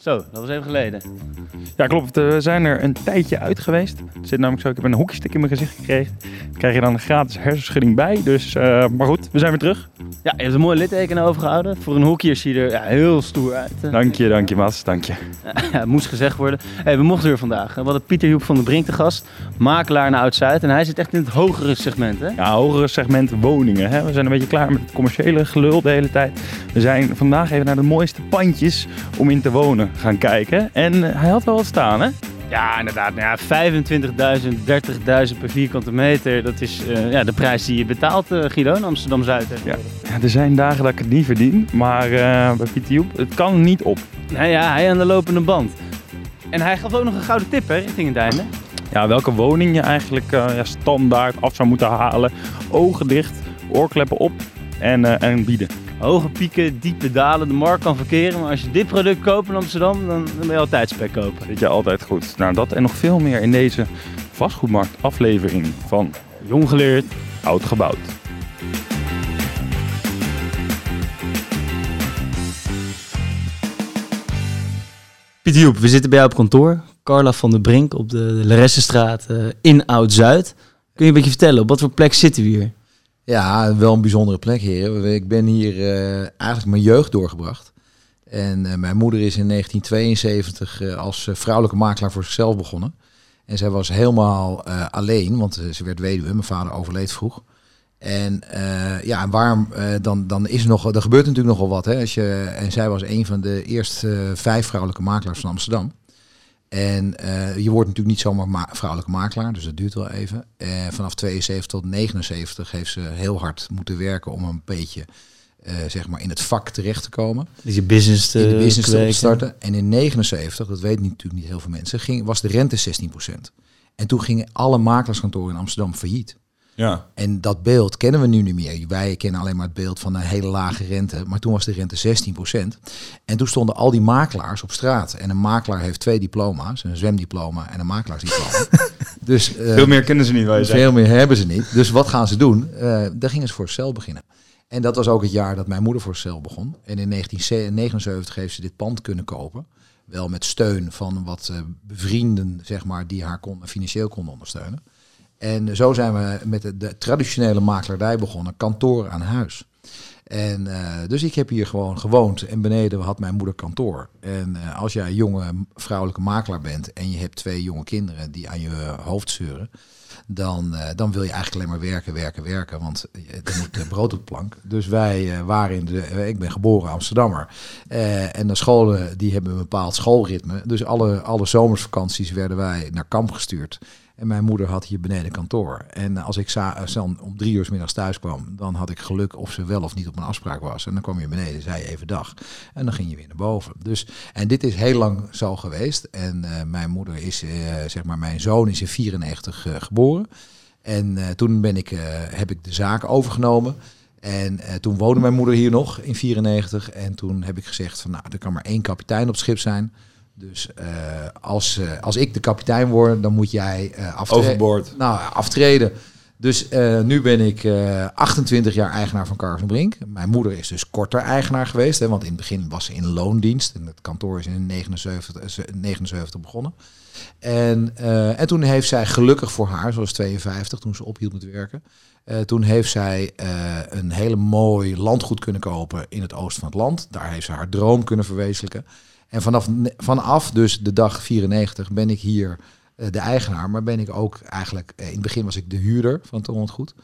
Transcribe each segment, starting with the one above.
Zo, dat was even geleden. Ja, klopt. We zijn er een tijdje uit geweest. Het zit namelijk zo, ik heb een hockeystick in mijn gezicht gekregen. Daar krijg je dan een gratis hersenschudding bij. Dus, uh, maar goed, we zijn weer terug. Ja, je hebt een mooi litteken overgehouden. Voor een hockey zie je er ja, heel stoer uit. Dank je, dank je Mas, dank je. Ja, moest gezegd worden. Hey, we mochten weer vandaag. We hadden Pieter Joep van de Brink te gast. Makelaar naar Oud-Zuid. En hij zit echt in het hogere segment, hè? Ja, hogere segment woningen. Hè? We zijn een beetje klaar met het commerciële gelul de hele tijd. We zijn vandaag even naar de mooiste pandjes om in te wonen gaan kijken. En eh, hij had wel wat staan, hè? Ja, inderdaad. Nou ja, 25.000, 30.000 per vierkante meter. Dat is uh, ja, de prijs die je betaalt, uh, Guido, in Amsterdam-Zuid. Ja. ja. er zijn dagen dat ik het niet verdien. Maar uh, bij Pieter Joep, het kan niet op. Nou ja, hij aan de lopende band. En hij gaf ook nog een gouden tip, hè, richting het einde. Ja, welke woning je eigenlijk ja, standaard af zou moeten halen. Ogen dicht, oorkleppen op en, en bieden hoge pieken, diepe dalen de markt kan verkeren. Maar als je dit product koopt in Amsterdam, dan, dan ben je altijd spek kopen. Weet je altijd goed. Nou, dat en nog veel meer in deze vastgoedmarkt aflevering van Jong Geleerd, Oud Gebouwd. Pieter Joep, we zitten bij jou op kantoor. Carla van der Brink op de Laressenstraat uh, in Oud-Zuid. Kun je een beetje vertellen, op wat voor plek zitten we hier? Ja, wel een bijzondere plek, heren. Ik ben hier uh, eigenlijk mijn jeugd doorgebracht. En uh, mijn moeder is in 1972 uh, als vrouwelijke makelaar voor zichzelf begonnen. En zij was helemaal alleen, want ze werd weduwe. Mijn vader overleed vroeg. En ja, waarom dan, dan is er nog, er gebeurt natuurlijk nogal wat. Hè, als je, en zij was een van de eerste vijf vrouwelijke makelaars van Amsterdam. En uh, je wordt natuurlijk niet zomaar ma vrouwelijke makelaar, dus dat duurt wel even. Uh, vanaf 72 tot 79 heeft ze heel hard moeten werken om een beetje uh, zeg maar in het vak terecht te komen. Dus je business te, in de business te starten. En in 79, dat weten natuurlijk niet heel veel mensen, ging, was de rente 16%. En toen gingen alle makelaarskantoren in Amsterdam failliet. Ja. En dat beeld kennen we nu niet meer. Wij kennen alleen maar het beeld van een hele lage rente. Maar toen was de rente 16%. En toen stonden al die makelaars op straat. En een makelaar heeft twee diploma's. Een zwemdiploma en een makelaarsdiploma. dus, uh, veel meer kennen ze niet. Wij veel meer hebben ze niet. Dus wat gaan ze doen? Uh, daar gingen ze voor cel beginnen. En dat was ook het jaar dat mijn moeder voor cel begon. En in 1979 heeft ze dit pand kunnen kopen. Wel met steun van wat bevrienden, zeg maar, die haar kon, financieel konden ondersteunen. En zo zijn we met de, traditionele makelaardij begonnen, kantoor aan huis. En uh, dus ik heb hier gewoon gewoond en beneden had mijn moeder kantoor. En uh, als jij jonge vrouwelijke makelaar bent en je hebt twee jonge kinderen die aan je hoofd zeuren, dan, uh, dan wil je eigenlijk alleen maar werken, werken, werken, want er moet brood op de plank. Dus wij waren in de, ik ben geboren Amsterdammer en de scholen die hebben een bepaald schoolritme. Dus alle, alle zomersvakanties werden wij naar kamp gestuurd. En mijn moeder had hier beneden kantoor. En als ik dan om drie uur s middags thuis kwam, dan had ik geluk of ze wel of niet op een afspraak was. En dan kwam je beneden, zei je even dag. En dan ging je weer naar boven. Dus, en dit is heel lang zo geweest. En mijn moeder is, zeg maar, mijn zoon is in 94 uh, geboren. En toen ben ik, heb ik de zaak overgenomen. En toen woonde mijn moeder hier nog in 94. En toen heb ik gezegd van nou, er kan maar één kapitein op het schip zijn. Dus als, als ik de kapitein word, dan moet jij aftreden. Overboord. Nou, aftreden. Dus nu ben ik 28 jaar eigenaar van Carven Brink. Mijn moeder is dus korter eigenaar geweest. Hè, want in het begin was ze in loondienst. En het kantoor is in 79, 79 begonnen. En, en toen heeft zij gelukkig voor haar, zoals 52, toen ze ophield met werken. toen heeft zij een hele mooi landgoed kunnen kopen in het oosten van het land. Daar heeft ze haar droom kunnen verwezenlijken. En vanaf, vanaf dus de dag 94 ben ik hier de eigenaar, maar ben ik ook eigenlijk, in het begin was ik de huurder van het Goed.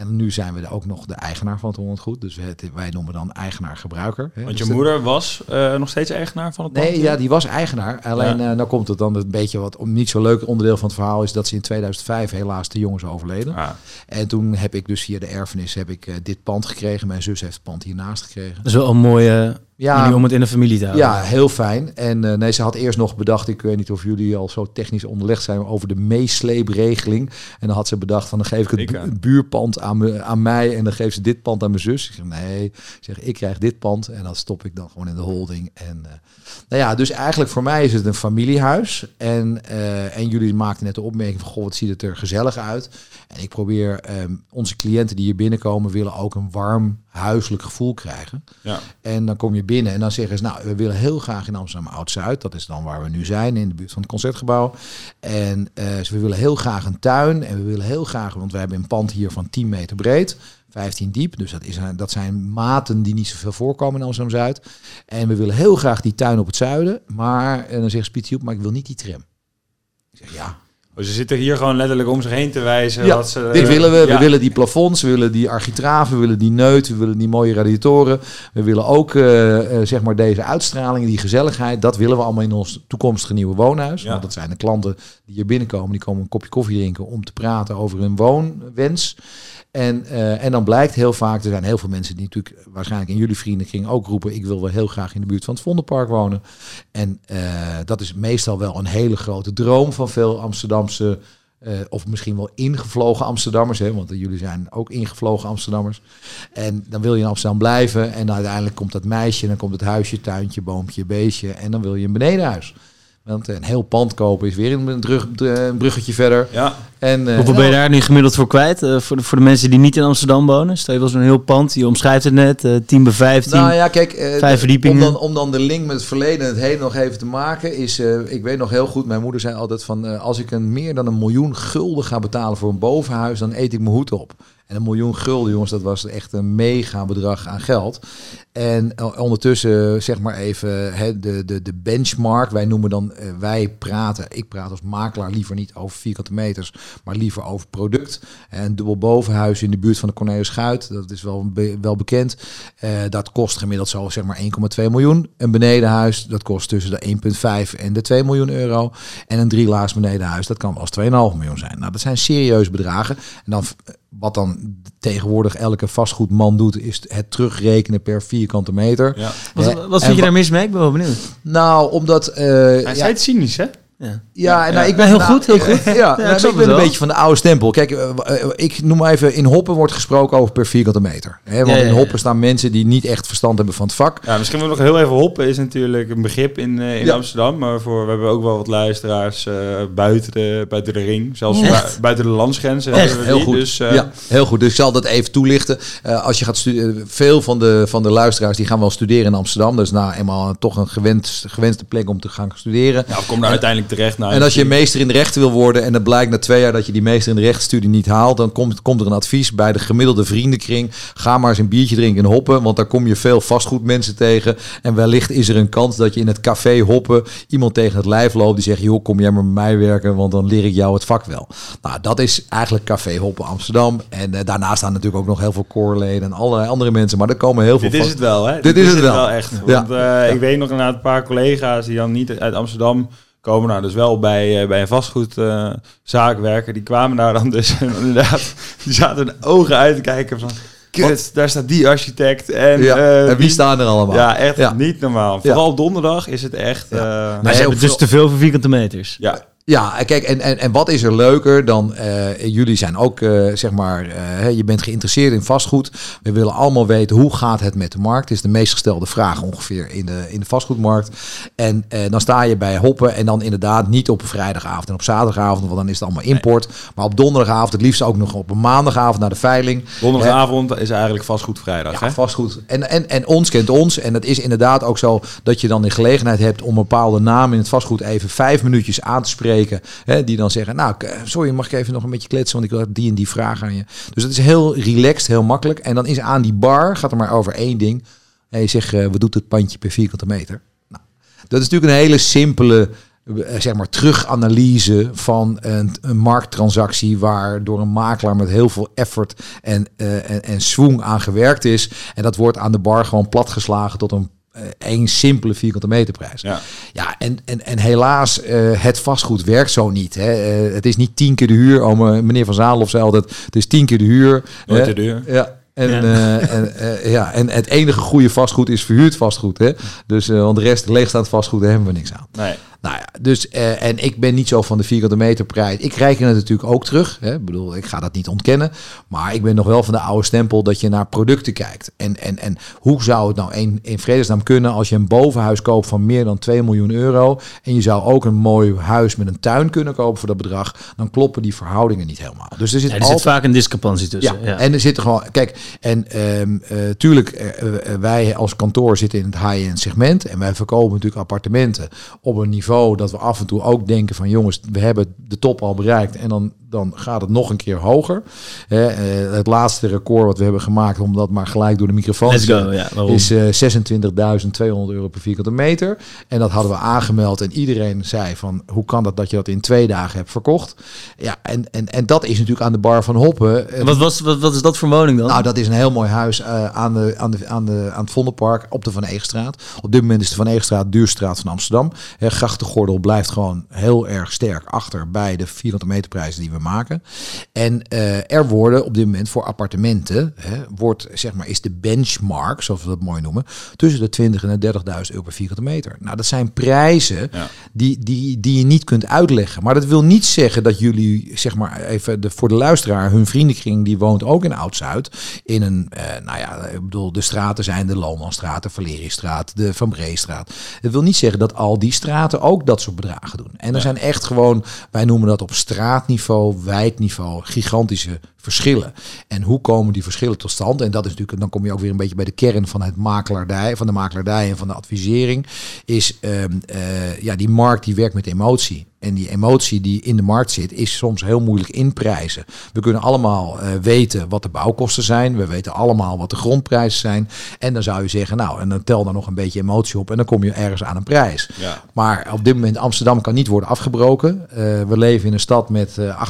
En nu zijn we ook nog de eigenaar van het Holland Goed. Dus wij, wij noemen dan eigenaar-gebruiker. Want je dus moeder was uh, nog steeds eigenaar van het Nee, ja, die was eigenaar. Alleen ja. uh, nou komt het dan een beetje wat om niet zo leuk onderdeel van het verhaal is dat ze in 2005 helaas de jongens overleden. Ah. En toen heb ik dus via de erfenis heb ik uh, dit pand gekregen. Mijn zus heeft het pand hiernaast gekregen. Dat is wel een mooie ja, om het in de familie te houden. Ja, heel fijn. En uh, nee, ze had eerst nog bedacht, ik weet niet of jullie al zo technisch onderlegd zijn over de meesleepregeling. En dan had ze bedacht van dan geef ik het, bu het buurpand aan, me, aan mij en dan geeft ze dit pand aan mijn zus. Ik zeg nee, ik zeg ik krijg dit pand en dan stop ik dan gewoon in de holding. En uh, nou ja, dus eigenlijk voor mij is het een familiehuis. En, uh, en jullie maakten net de opmerking van goh, wat ziet het er gezellig uit. En ik probeer um, onze cliënten die hier binnenkomen willen ook een warm huiselijk gevoel krijgen. Ja. En dan kom je en dan zeggen ze, nou, we willen heel graag in Amsterdam Oud-Zuid. Dat is dan waar we nu zijn, in de buurt van het Concertgebouw. En uh, we willen heel graag een tuin en we willen heel graag, want we hebben een pand hier van 10 meter breed. 15 diep. Dus dat, is, dat zijn maten die niet zoveel voorkomen in Amsterdam-Zuid. En we willen heel graag die tuin op het zuiden. Maar, en dan zegt Spietje op, maar ik wil niet die tram. Ik zeg, ja, Oh, ze zitten hier gewoon letterlijk om zich heen te wijzen. Ja, ze, dit willen we. ja. We willen die plafonds, we willen die architraven, we willen die neut, we willen die mooie radiatoren. We willen ook uh, uh, zeg maar deze uitstraling, die gezelligheid. Dat willen we allemaal in ons toekomstige nieuwe woonhuis. Ja. Want dat zijn de klanten die hier binnenkomen. Die komen een kopje koffie drinken om te praten over hun woonwens. En, uh, en dan blijkt heel vaak, er zijn heel veel mensen die natuurlijk waarschijnlijk in jullie vriendenkring ook roepen, ik wil wel heel graag in de buurt van het Vondelpark wonen. En uh, dat is meestal wel een hele grote droom van veel Amsterdamse, uh, of misschien wel ingevlogen Amsterdammers, hè, want jullie zijn ook ingevlogen Amsterdammers. En dan wil je in Amsterdam blijven en uiteindelijk komt dat meisje, dan komt het huisje, tuintje, boompje, beestje en dan wil je een benedenhuis. Want een heel pand kopen is weer een, drug, een bruggetje verder. Ja. En, uh, Hoeveel ben je daar nu gemiddeld voor kwijt? Uh, voor, de, voor de mensen die niet in Amsterdam wonen? Stel je wel zo'n heel pand, je omschrijft het net, uh, 10 bij 15. Nou ja, kijk, uh, vijf verdiepingen. Om dan, om dan de link met het verleden en het heden nog even te maken, is, uh, ik weet nog heel goed, mijn moeder zei altijd van, uh, als ik een meer dan een miljoen gulden ga betalen voor een bovenhuis, dan eet ik mijn hoed op. En een miljoen gulden, jongens, dat was echt een mega bedrag aan geld. En ondertussen, zeg maar even, de, de, de benchmark. Wij noemen dan, uh, wij praten, ik praat als makelaar liever niet over vierkante meters, maar liever over product. En dubbel bovenhuis in de buurt van de Cornelis Schuit, dat is wel, wel bekend. Uh, dat kost gemiddeld zo zeg maar 1,2 miljoen. Een benedenhuis, dat kost tussen de 1,5 en de 2 miljoen euro. En een drielaags benedenhuis, dat kan eens 2,5 miljoen zijn. Nou, dat zijn serieuze bedragen. En dan wat dan tegenwoordig elke vastgoedman doet, is het terugrekenen per vierkante meter. Ja. Wat, wat vind je daar mis mee? Ik ben wel benieuwd. Nou, omdat... Uh, Hij ja, zei het cynisch, hè? Ja, ja, en nou, ik ben heel nou, goed, heel goed. Ja, ja, nou, ik, ik ben een beetje van de oude stempel. Kijk, uh, uh, ik noem maar even, in Hoppen wordt gesproken over per vierkante meter. Hè, want Ja, ja, in. Hoppen staan mensen die niet echt verstand hebben van het vak. Ja, misschien nog heel even hoppen is natuurlijk een begrip in, uh, in Ja. Amsterdam. Maar voor, we hebben ook wel wat luisteraars uh, buiten, de, buiten de ring. Zelfs bu- buiten de landsgrenzen. Echt? hebben we Heel die. goed. Dus, uh, ja, heel goed. Dus ik zal dat even toelichten. Uh, als je gaat studeren, veel van de, van de luisteraars die gaan wel studeren in Amsterdam. Dat is nou eenmaal toch een gewend, gewenste plek om te gaan studeren. ja, kom daar uiteindelijk Nou, En als je meester in de rechten wil worden en het blijkt na twee jaar dat je die meester in de rechtsstudie niet haalt, dan komt, komt er een advies bij de gemiddelde vriendenkring. Ga maar eens een biertje drinken en hoppen, want daar kom je veel vastgoedmensen tegen. En wellicht is er een kans dat je in het café hoppen iemand tegen het lijf loopt die zegt, joh, kom jij maar met mij werken, want dan leer ik jou het vak wel. Nou, dat is eigenlijk Café Hoppen Amsterdam. En uh, daarnaast staan natuurlijk ook nog heel veel koorleden en allerlei andere mensen, maar er komen heel veel Dit is het wel, hè? Dit is het wel. echt. Ja. Want uh, ik weet nog inderdaad een paar collega's die dan niet uit Amsterdam komen. Nou, dus wel bij, uh, bij een vastgoedzaak werken. Die kwamen daar dan dus en inderdaad. Die zaten hun ogen uit te kijken van... Kut, daar staat die architect. En, Ja, uh, en wie staan er allemaal? Ja, echt Ja. niet normaal. Vooral donderdag is het echt... Ja. Uh, Maar Nee, ze hebben dus te veel voor vierkante meters. ja, Ja, kijk, en, en, en wat is er leuker dan, eh, jullie zijn ook, eh, zeg maar, eh, je bent geïnteresseerd in vastgoed. We willen allemaal weten, hoe gaat het met de markt? Het is de meest gestelde vraag ongeveer in de, in de vastgoedmarkt. En dan sta je bij Hoppen en dan inderdaad niet op een vrijdagavond en op zaterdagavond, want dan is het allemaal import. Maar op donderdagavond, het liefst ook nog op een maandagavond naar de veiling. donderdagavond is eigenlijk vastgoed vrijdag. Ja, hè? vastgoed. En, en, en ons kent ons. En het is inderdaad ook zo dat je dan de gelegenheid hebt om een bepaalde naam in het vastgoed even vijf minuutjes aan te spreken. Hè, die dan zeggen, nou, sorry, mag ik even nog een beetje kletsen, want ik wil die en die vraag aan je. Dus het is heel relaxed, heel makkelijk. En dan is aan die bar, gaat er maar over één ding. Je zegt, eh, wat doet het pandje per vierkante meter? Nou, dat is natuurlijk een hele simpele eh, zeg maar teruganalyse van een, een markttransactie waar door een makelaar met heel veel effort en, eh en, en swoon aan gewerkt is. En dat wordt aan de bar gewoon platgeslagen tot een één simpele vierkante meterprijs. Ja. Ja, en, en, en helaas, eh, het vastgoed werkt zo niet. Hè. Eh, het is niet tien keer de huur. Oh, me- meneer Van Zaalhoff zei altijd, het is tien keer de huur. Nooit hè. de. Ja. En, Ja. eh, en, eh, ja, en het enige goede vastgoed is verhuurd vastgoed. Hè? Dus, eh, want de rest leegstaand vastgoed, daar hebben we niks aan. Nee. Nou ja, dus eh, en ik ben niet zo van de vierkante meter prijs. Ik reken het natuurlijk ook terug. Hè. Ik bedoel, ik ga dat niet ontkennen. Maar ik ben nog wel van de oude stempel dat je naar producten kijkt. En, en, en hoe zou het nou in, in vredesnaam kunnen als je een bovenhuis koopt van meer dan 2 miljoen euro. En je zou ook een mooi huis met een tuin kunnen kopen voor dat bedrag. Dan kloppen die verhoudingen niet helemaal. Dus er zit Ja, er altijd zit vaak een discrepantie tussen. ja, Ja, en er zitten gewoon. Kijk, en eh, tuurlijk, eh, wij als kantoor zitten in het high-end segment. En wij verkopen natuurlijk appartementen op een niveau dat we af en toe ook denken van jongens, we hebben de top al bereikt. En dan, dan gaat het nog een keer hoger. Eh, het laatste record wat we hebben gemaakt, om dat maar gelijk door de microfoon Let's te go, ja, is eh 26.200 euro per vierkante meter. En dat hadden we aangemeld. En iedereen zei van hoe kan dat dat je dat in twee dagen hebt verkocht? Ja, en, en, en dat is natuurlijk aan de bar van Hoppen. eh, Wat, was, wat, wat is dat voor woning dan? nou, dat is een heel mooi huis eh, aan, de, aan, de, aan, de, aan het Vondelpark op de Van Eegstraat. Op dit moment is de Van Eegstraat de duurste straat van Amsterdam. Hè, grachtengordel blijft gewoon heel erg sterk achter bij de 400 meter prijzen die we maken. En eh, er worden op dit moment voor appartementen, hè, wordt, zeg maar, is de benchmark, zoals we dat mooi noemen, tussen de 20 en de 30.000 euro per vierkante meter. Nou, dat zijn prijzen Ja. die, die, die je niet kunt uitleggen. Maar dat wil niet zeggen dat jullie, zeg maar even de, voor de luisteraar, hun vriendenkring, die woont ook in Oud-Zuid. In een, eh, nou ja, ik bedoel, de straten zijn de Lomanstraat, de Valeristraat, de Van Breestraat. Het wil niet zeggen dat al die straten ook dat soort bedragen doen. En er zijn echt gewoon, wij noemen dat op straatniveau, wijkniveau, gigantische verschillen. En hoe komen die verschillen tot stand? En dat is natuurlijk, dan kom je ook weer een beetje bij de kern van het makelaardij, van de makelaardij en van de advisering. Is ehm, eh, ja, die markt die werkt met emotie. En die emotie die in de markt zit, is soms heel moeilijk inprijzen. We kunnen allemaal eh, weten wat de bouwkosten zijn. We weten allemaal wat de grondprijzen zijn. En dan zou je zeggen, nou, en dan tel daar nog een beetje emotie op. En dan kom je ergens aan een prijs. Ja. Maar op dit moment, Amsterdam kan niet worden afgebroken. Eh, we leven in een stad met eh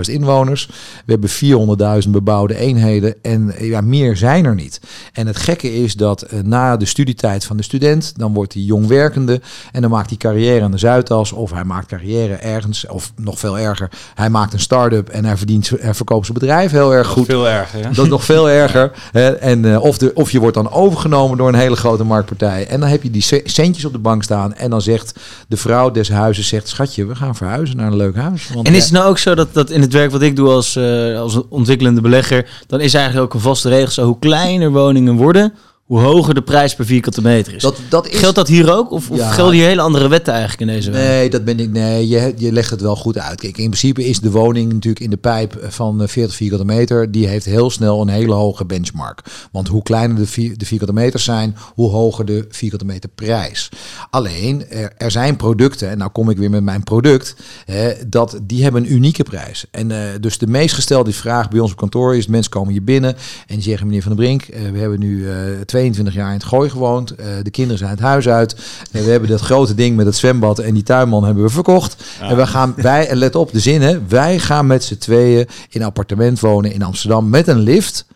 850.000 inwoners. We hebben 400.000 bebouwde eenheden. En ja, meer zijn er niet. En het gekke is dat eh, na de studietijd van de student, dan wordt hij jong werkende. En dan maakt hij carrière aan de Zuidas. Of hij maakt carrière ergens. Of nog veel erger, hij maakt een start-up en hij, verdient, hij verkoopt zijn bedrijf heel erg goed. Veel erger, hè? Dat is nog veel erger. Hè? En, eh, of, de, of je wordt dan overgenomen door een hele grote marktpartij. En dan heb je die ce- centjes op de bank staan. En dan zegt de vrouw des huizes, zegt, schatje, we gaan verhuizen naar een leuk huis. Want, En is het nou ook zo dat, dat in het werk wat ik doe als, eh, als ontwikkelende belegger, dan is eigenlijk ook een vaste regel zo, hoe kleiner woningen worden, hoe hoger de prijs per vierkante meter is. dat, dat is... Geldt dat hier ook? Of, of Ja. gelden hier hele andere wetten eigenlijk in deze? Nee, dat ben ik. Nee, je, je legt het wel goed uit. Kijk, in principe is de woning natuurlijk in de pijp van eh, 40 vierkante meter. Die heeft heel snel een hele hoge benchmark. Want hoe kleiner de, vier, de vierkante meters zijn, hoe hoger de vierkante meter prijs. Alleen, er, er zijn producten, en nou kom ik weer met mijn product, hè, dat, die hebben een unieke prijs. En eh, dus de meest gestelde vraag bij ons op kantoor is, mensen komen hier binnen en die zeggen, meneer Van der Brink, eh, we hebben nu eh 22 jaar in het Gooi gewoond. Eh, de kinderen zijn het huis uit. Eh, we hebben dat grote ding met het zwembad en die tuinman hebben we verkocht. En we gaan, wij, en let op de zin, hè, wij gaan met z'n tweeën in een appartement wonen in Amsterdam met een lift.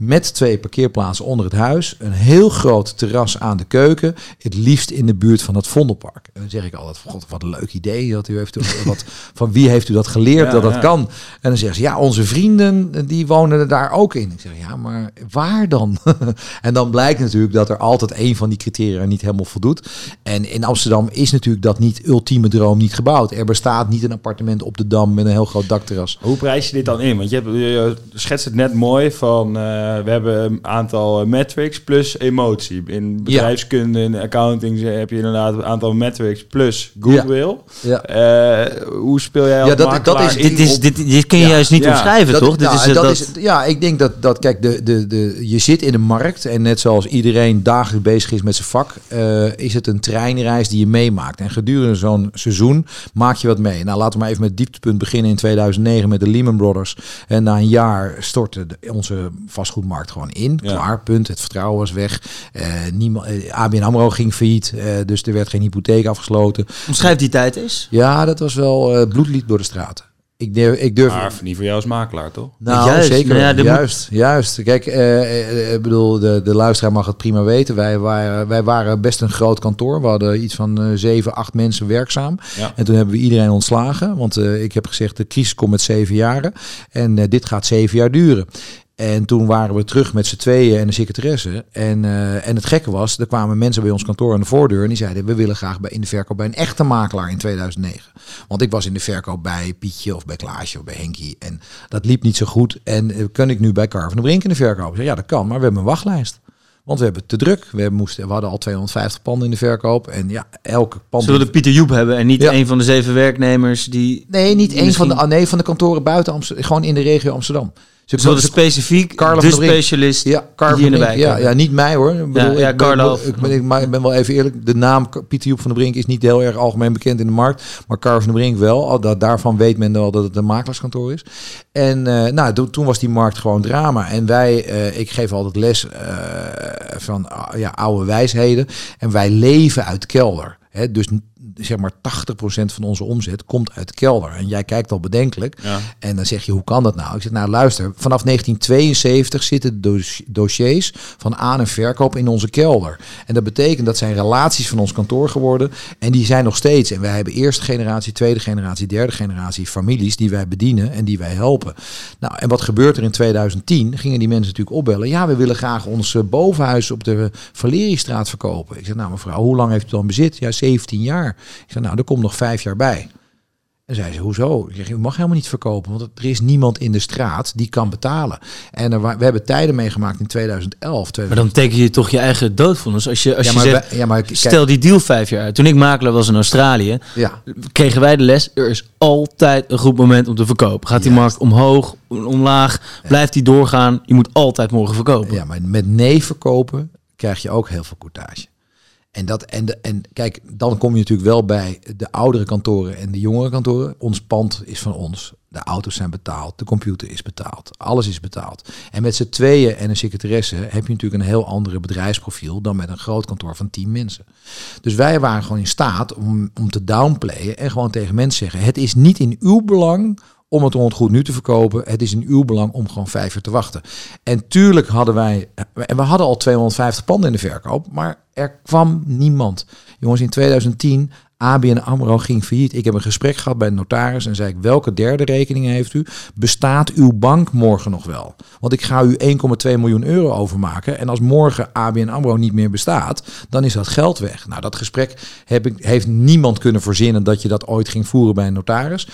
Met twee parkeerplaatsen onder het huis. Een heel groot terras aan de keuken. Het liefst in de buurt van het Vondelpark. En dan zeg ik altijd, god, wat een leuk idee. Dat u heeft, wat, van wie heeft u dat geleerd Ja, dat dat ja. kan? En dan zeggen ze, ja, onze vrienden die wonen daar ook in. Ik zeg, ja, maar waar dan? en dan blijkt natuurlijk dat er altijd één van die criteria niet helemaal voldoet. En in Amsterdam is natuurlijk dat niet ultieme droom niet gebouwd. Er bestaat niet een appartement op de Dam met een heel groot dakterras. Hoe prijs je dit dan in? Want je, hebt, je schetst het net mooi van eh, we hebben een aantal metrics plus emotie. In bedrijfskunde en accounting heb je inderdaad een aantal metrics plus goodwill. Ja. Eh, hoe speel jij als Ja, dat- dat is- Dit, is, dit, dit kun je Ja, juist niet ja. omschrijven, Dat- toch? Dit nou, is, eh, dat dat, is, ja, ik denk dat, dat kijk, de, de, de, je zit in een markt en net zoals iedereen dagelijks bezig is met zijn vak, eh, is het een treinreis die je meemaakt. En gedurende zo'n seizoen maak je wat mee. Nou, laten we maar even met het dieptepunt beginnen in 2009 met de Lehman Brothers. En na een jaar stortte de- onze vastgoedmarkt gewoon in. Ja. Klaar, punt. Het vertrouwen was weg. Eh, niemand, eh, ABN AMRO ging failliet, eh, dus er werd geen hypotheek afgesloten. omschrijf die tijd eens. Ja, dat was wel eh bloedlied door de straten. Ik durf, ik durf Maar niet voor jou als makelaar, toch? nou, Juist, zeker. nou ja, juist, juist. Kijk, eh, ik bedoel, de, de luisteraar mag het prima weten. Wij waren, wij waren best een groot kantoor. We hadden iets van eh, zeven, acht mensen werkzaam. Ja. En toen hebben we iedereen ontslagen. Want eh, ik heb gezegd, de crisis komt met zeven jaren. En eh, dit gaat zeven jaar duren. En toen waren we terug met z'n tweeën en de secretaresse. En, eh, en het gekke was, er kwamen mensen bij ons kantoor aan de voordeur en die zeiden, we willen graag bij, in de verkoop bij een echte makelaar in 2009. Want ik was in de verkoop bij Pietje of bij Klaasje of bij Henkie en dat liep niet zo goed. En uh, kan ik nu bij Carver de Brink in de verkoop? Zei, ja, dat kan, maar we hebben een wachtlijst. Want we hebben te druk. We, moesten, we hadden al 250 panden in de verkoop. En ja, elke pand... Zullen de Pieter Joep hebben en niet een van de zeven werknemers die... Nee, niet één van de, ah, nee, van de kantoren buiten Amsterdam. Gewoon in de regio Amsterdam. Ze dus wilden specifiek Carla de specialist ja, Carla die in de wijk ja, ja, niet mij hoor. Ik bedoel, ja, ja, ik, ben, ik, ben, ik, ik, ben wel even eerlijk. De naam Pieter Joep van der Brink is niet heel erg algemeen bekend in de markt. Maar Carla van der Brink wel. Dat, daarvan weet men wel dat het een makelaarskantoor is. En uh, nou, toen was die markt gewoon drama. En wij, uh, ik geef altijd les uh, van ja, oude wijsheden. En wij leven uit kelder. He, dus zeg maar 80% van onze omzet komt uit de kelder. En jij kijkt al bedenkelijk. Ja. En dan zeg je, hoe kan dat nou? Ik zeg, nou luister, vanaf 1972 zitten de dossiers van aan- en verkoop in onze kelder. En dat betekent dat zijn relaties van ons kantoor geworden. En die zijn nog steeds. En wij hebben eerste generatie, tweede generatie, derde generatie families die wij bedienen en die wij helpen. Nou, en wat gebeurt er in 2010? Gingen die mensen natuurlijk opbellen. Ja, we willen graag ons eh, bovenhuis op de Valeriestraat verkopen. Ik zeg, nou mevrouw, hoe lang heeft u dan bezit? Ja, 17 jaar. Ik zei, nou, er komt nog vijf jaar bij. En zei ze, hoezo? Ik zeg, u mag helemaal niet verkopen, want er is niemand in de straat die kan betalen. En er, we hebben tijden meegemaakt in 2011. Maar dan teken je toch je eigen doodvonnis. Als je, als ja, je zegt, ja, maar, stel die deal vijf jaar uit. Toen ik makelaar was in Australië, ja. kregen wij de les, er is altijd een goed moment om te verkopen. Gaat die markt omhoog, omlaag, blijft die doorgaan, je moet altijd morgen verkopen. Ja, maar met nee verkopen krijg je ook heel veel courtage. En, dat, en, de, en kijk, dan kom je natuurlijk wel bij de oudere kantoren en de jongere kantoren. Ons pand is van ons. De auto's zijn betaald, de computer is betaald, alles is betaald. En met z'n tweeën en een secretaresse heb je natuurlijk een heel andere bedrijfsprofiel dan met een groot kantoor van tien mensen. Dus wij waren gewoon in staat om, om te downplayen en gewoon tegen mensen zeggen: het is niet in uw belang om het goed nu te verkopen. Het is in uw belang om gewoon vijf te wachten. En tuurlijk hadden wij, en we hadden al 250 panden in de verkoop, maar er kwam niemand. Jongens, in 2010, ABN AMRO ging failliet. Ik heb een gesprek gehad bij de notaris en zei ik, welke derde rekening heeft u? Bestaat uw bank morgen nog wel? Want ik ga u 1,2 miljoen euro overmaken. En als morgen ABN AMRO niet meer bestaat, dan is dat geld weg. Nou, dat gesprek heb ik, heeft niemand kunnen verzinnen dat je dat ooit ging voeren bij een notaris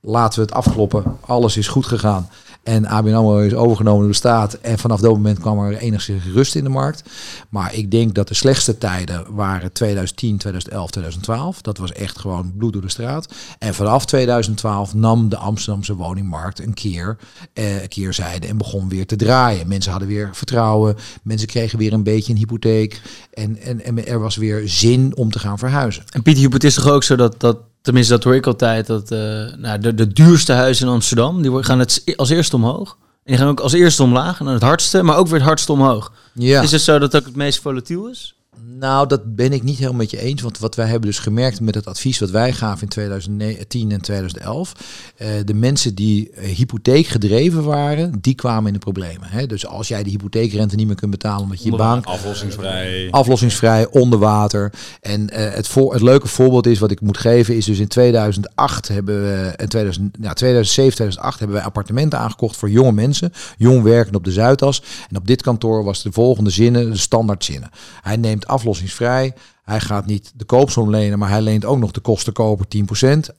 laten we het afkloppen. Alles is goed gegaan. En ABN AMRO is overgenomen door de staat. En vanaf dat moment kwam er enigszins rust in de markt. Maar ik denk dat de slechtste tijden waren 2010, 2011, 2012. Dat was echt gewoon bloed door de straat. En vanaf 2012 nam de Amsterdamse woningmarkt een keer eh, een keerzijde en begon weer te draaien. Mensen hadden weer vertrouwen. Mensen kregen weer een beetje een hypotheek. En, en, en er was weer zin om te gaan verhuizen. En Pieter, het is toch ook zo dat, dat Tenminste, dat hoor ik altijd. Dat uh, nou, de, de duurste huizen in Amsterdam, die gaan het als eerste omhoog. En die gaan ook als eerste omlaag en dan het hardste, maar ook weer het hardste omhoog. Ja. Is het zo dat dat het meest volatiel is? Nou, dat ben ik niet helemaal met je eens. Want wat wij hebben dus gemerkt met het advies wat wij gaven in 2010 en 2011. Uh, eh, de mensen die uh, hypotheek gedreven waren, die kwamen in de problemen. Hè? Dus als jij de hypotheekrente niet meer kunt betalen omdat je, je bank... Aflossingsvrij. Aflossingsvrij, onder water. En uh, het, voor, het leuke voorbeeld is wat ik moet geven, is dus in 2008 hebben we... In 2000, nou, 2007, 2008 hebben wij appartementen aangekocht voor jonge mensen. Jong werken op de Zuidas. En op dit kantoor was de volgende zinnen, de standaard zinnen. Hij neemt aflossingsvrij. Hij gaat niet de koopsom lenen, maar hij leent ook nog de kostenkoper 10%.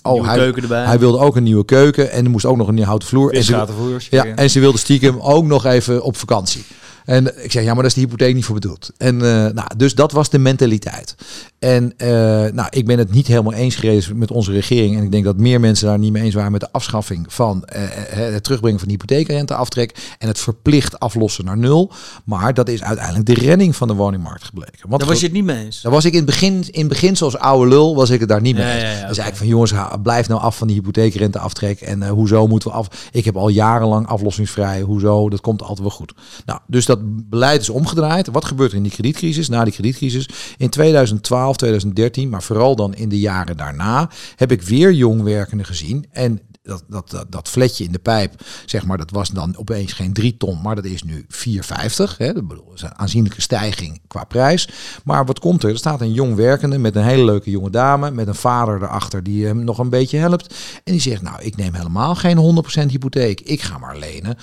Oh, hij, keuken erbij. hij wilde ook een nieuwe keuken en er moest ook nog een nieuwe houten vloer. En ze, ja, en ze wilde stiekem ook nog even op vakantie. En ik zeg, ja, maar daar is de hypotheek niet voor bedoeld. En uh, nou, dus dat was de mentaliteit. En uh, nou, ik ben het niet helemaal eens geweest met onze regering. En ik denk dat meer mensen daar niet mee eens waren met de afschaffing van uh, het terugbrengen van de hypotheekrenteaftrek en het verplicht aflossen naar nul. Maar dat is uiteindelijk de redding van de woningmarkt gebleken. Want daar was je het niet mee eens? Daar was ik in het begin, in het begin zoals oude lul, was ik het daar niet mee eens. Ja, ja, ja, zei ik van jongens, blijf nou af van die hypotheekrenteaftrek. En hoezo moeten we af? Ik heb al jarenlang aflossingsvrij. Hoezo? Dat komt altijd wel goed. Nou, dus dat beleid is omgedraaid. Wat gebeurt er in die kredietcrisis? Na die kredietcrisis in 2012 2013, maar vooral dan in de jaren daarna, heb ik weer jongwerkenden gezien. En dat, dat, dat, dat fletje in de pijp, zeg maar, dat was dan opeens geen 3 ton, maar dat is nu 4,50. Hè? Dat is een aanzienlijke stijging qua prijs. Maar wat komt er? Er staat een jong werkende met een hele leuke jonge dame, met een vader erachter die hem nog een beetje helpt. En die zegt, nou, ik neem helemaal geen 100% hypotheek. Ik ga maar lenen 80%.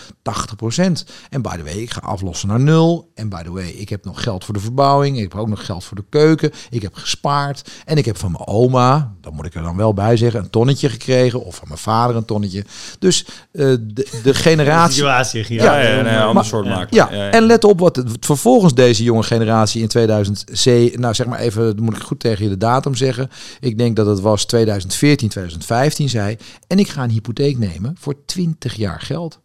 En by the way, ik ga aflossen naar nul. En by the way, ik heb nog geld voor de verbouwing. Ik heb ook nog geld voor de keuken. Ik heb gespaard. En ik heb van mijn oma, dan moet ik er dan wel bij zeggen, een tonnetje gekregen. Of van mijn vader een tonnetje. Dus uh, de, de generatie... situatie, ja. Ja, ja, nee, ander soort maken. Ja, en let op wat het, vervolgens deze jonge generatie in 2007, nou zeg maar even, moet ik goed tegen je de datum zeggen. Ik denk dat het was 2014, 2015 zei. En ik ga een hypotheek nemen voor 20 jaar geld.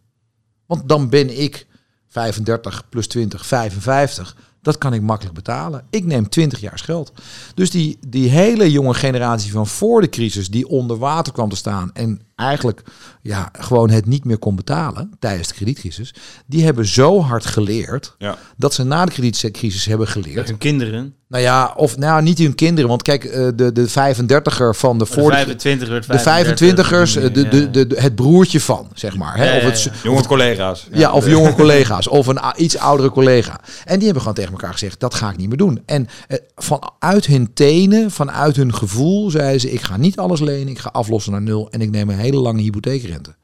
Want dan ben ik 35 plus 20, 55. Dat kan ik makkelijk betalen. Ik neem 20 jaar geld. Dus die, die hele jonge generatie van voor de crisis, die onder water kwam te staan en eigenlijk ja, gewoon het niet meer kon betalen tijdens de kredietcrisis, die hebben zo hard geleerd ja. dat ze na de kredietcrisis hebben geleerd. Met hun kinderen? Nou ja, of nou niet hun kinderen, want kijk, eh, de, de 35er van de voor de 25er, de 25ers, de, de, de, het broertje van, zeg maar. Hè? Of het, jonge collega's. Ja, of jonge collega's, of een iets oudere collega. En die hebben gewoon tegen elkaar gezegd, dat ga ik niet meer doen. En eh, vanuit hun tenen, vanuit hun gevoel, zeiden ze, ik ga niet alles lenen, ik ga aflossen naar nul en ik neem een hele lange hypotheekrente.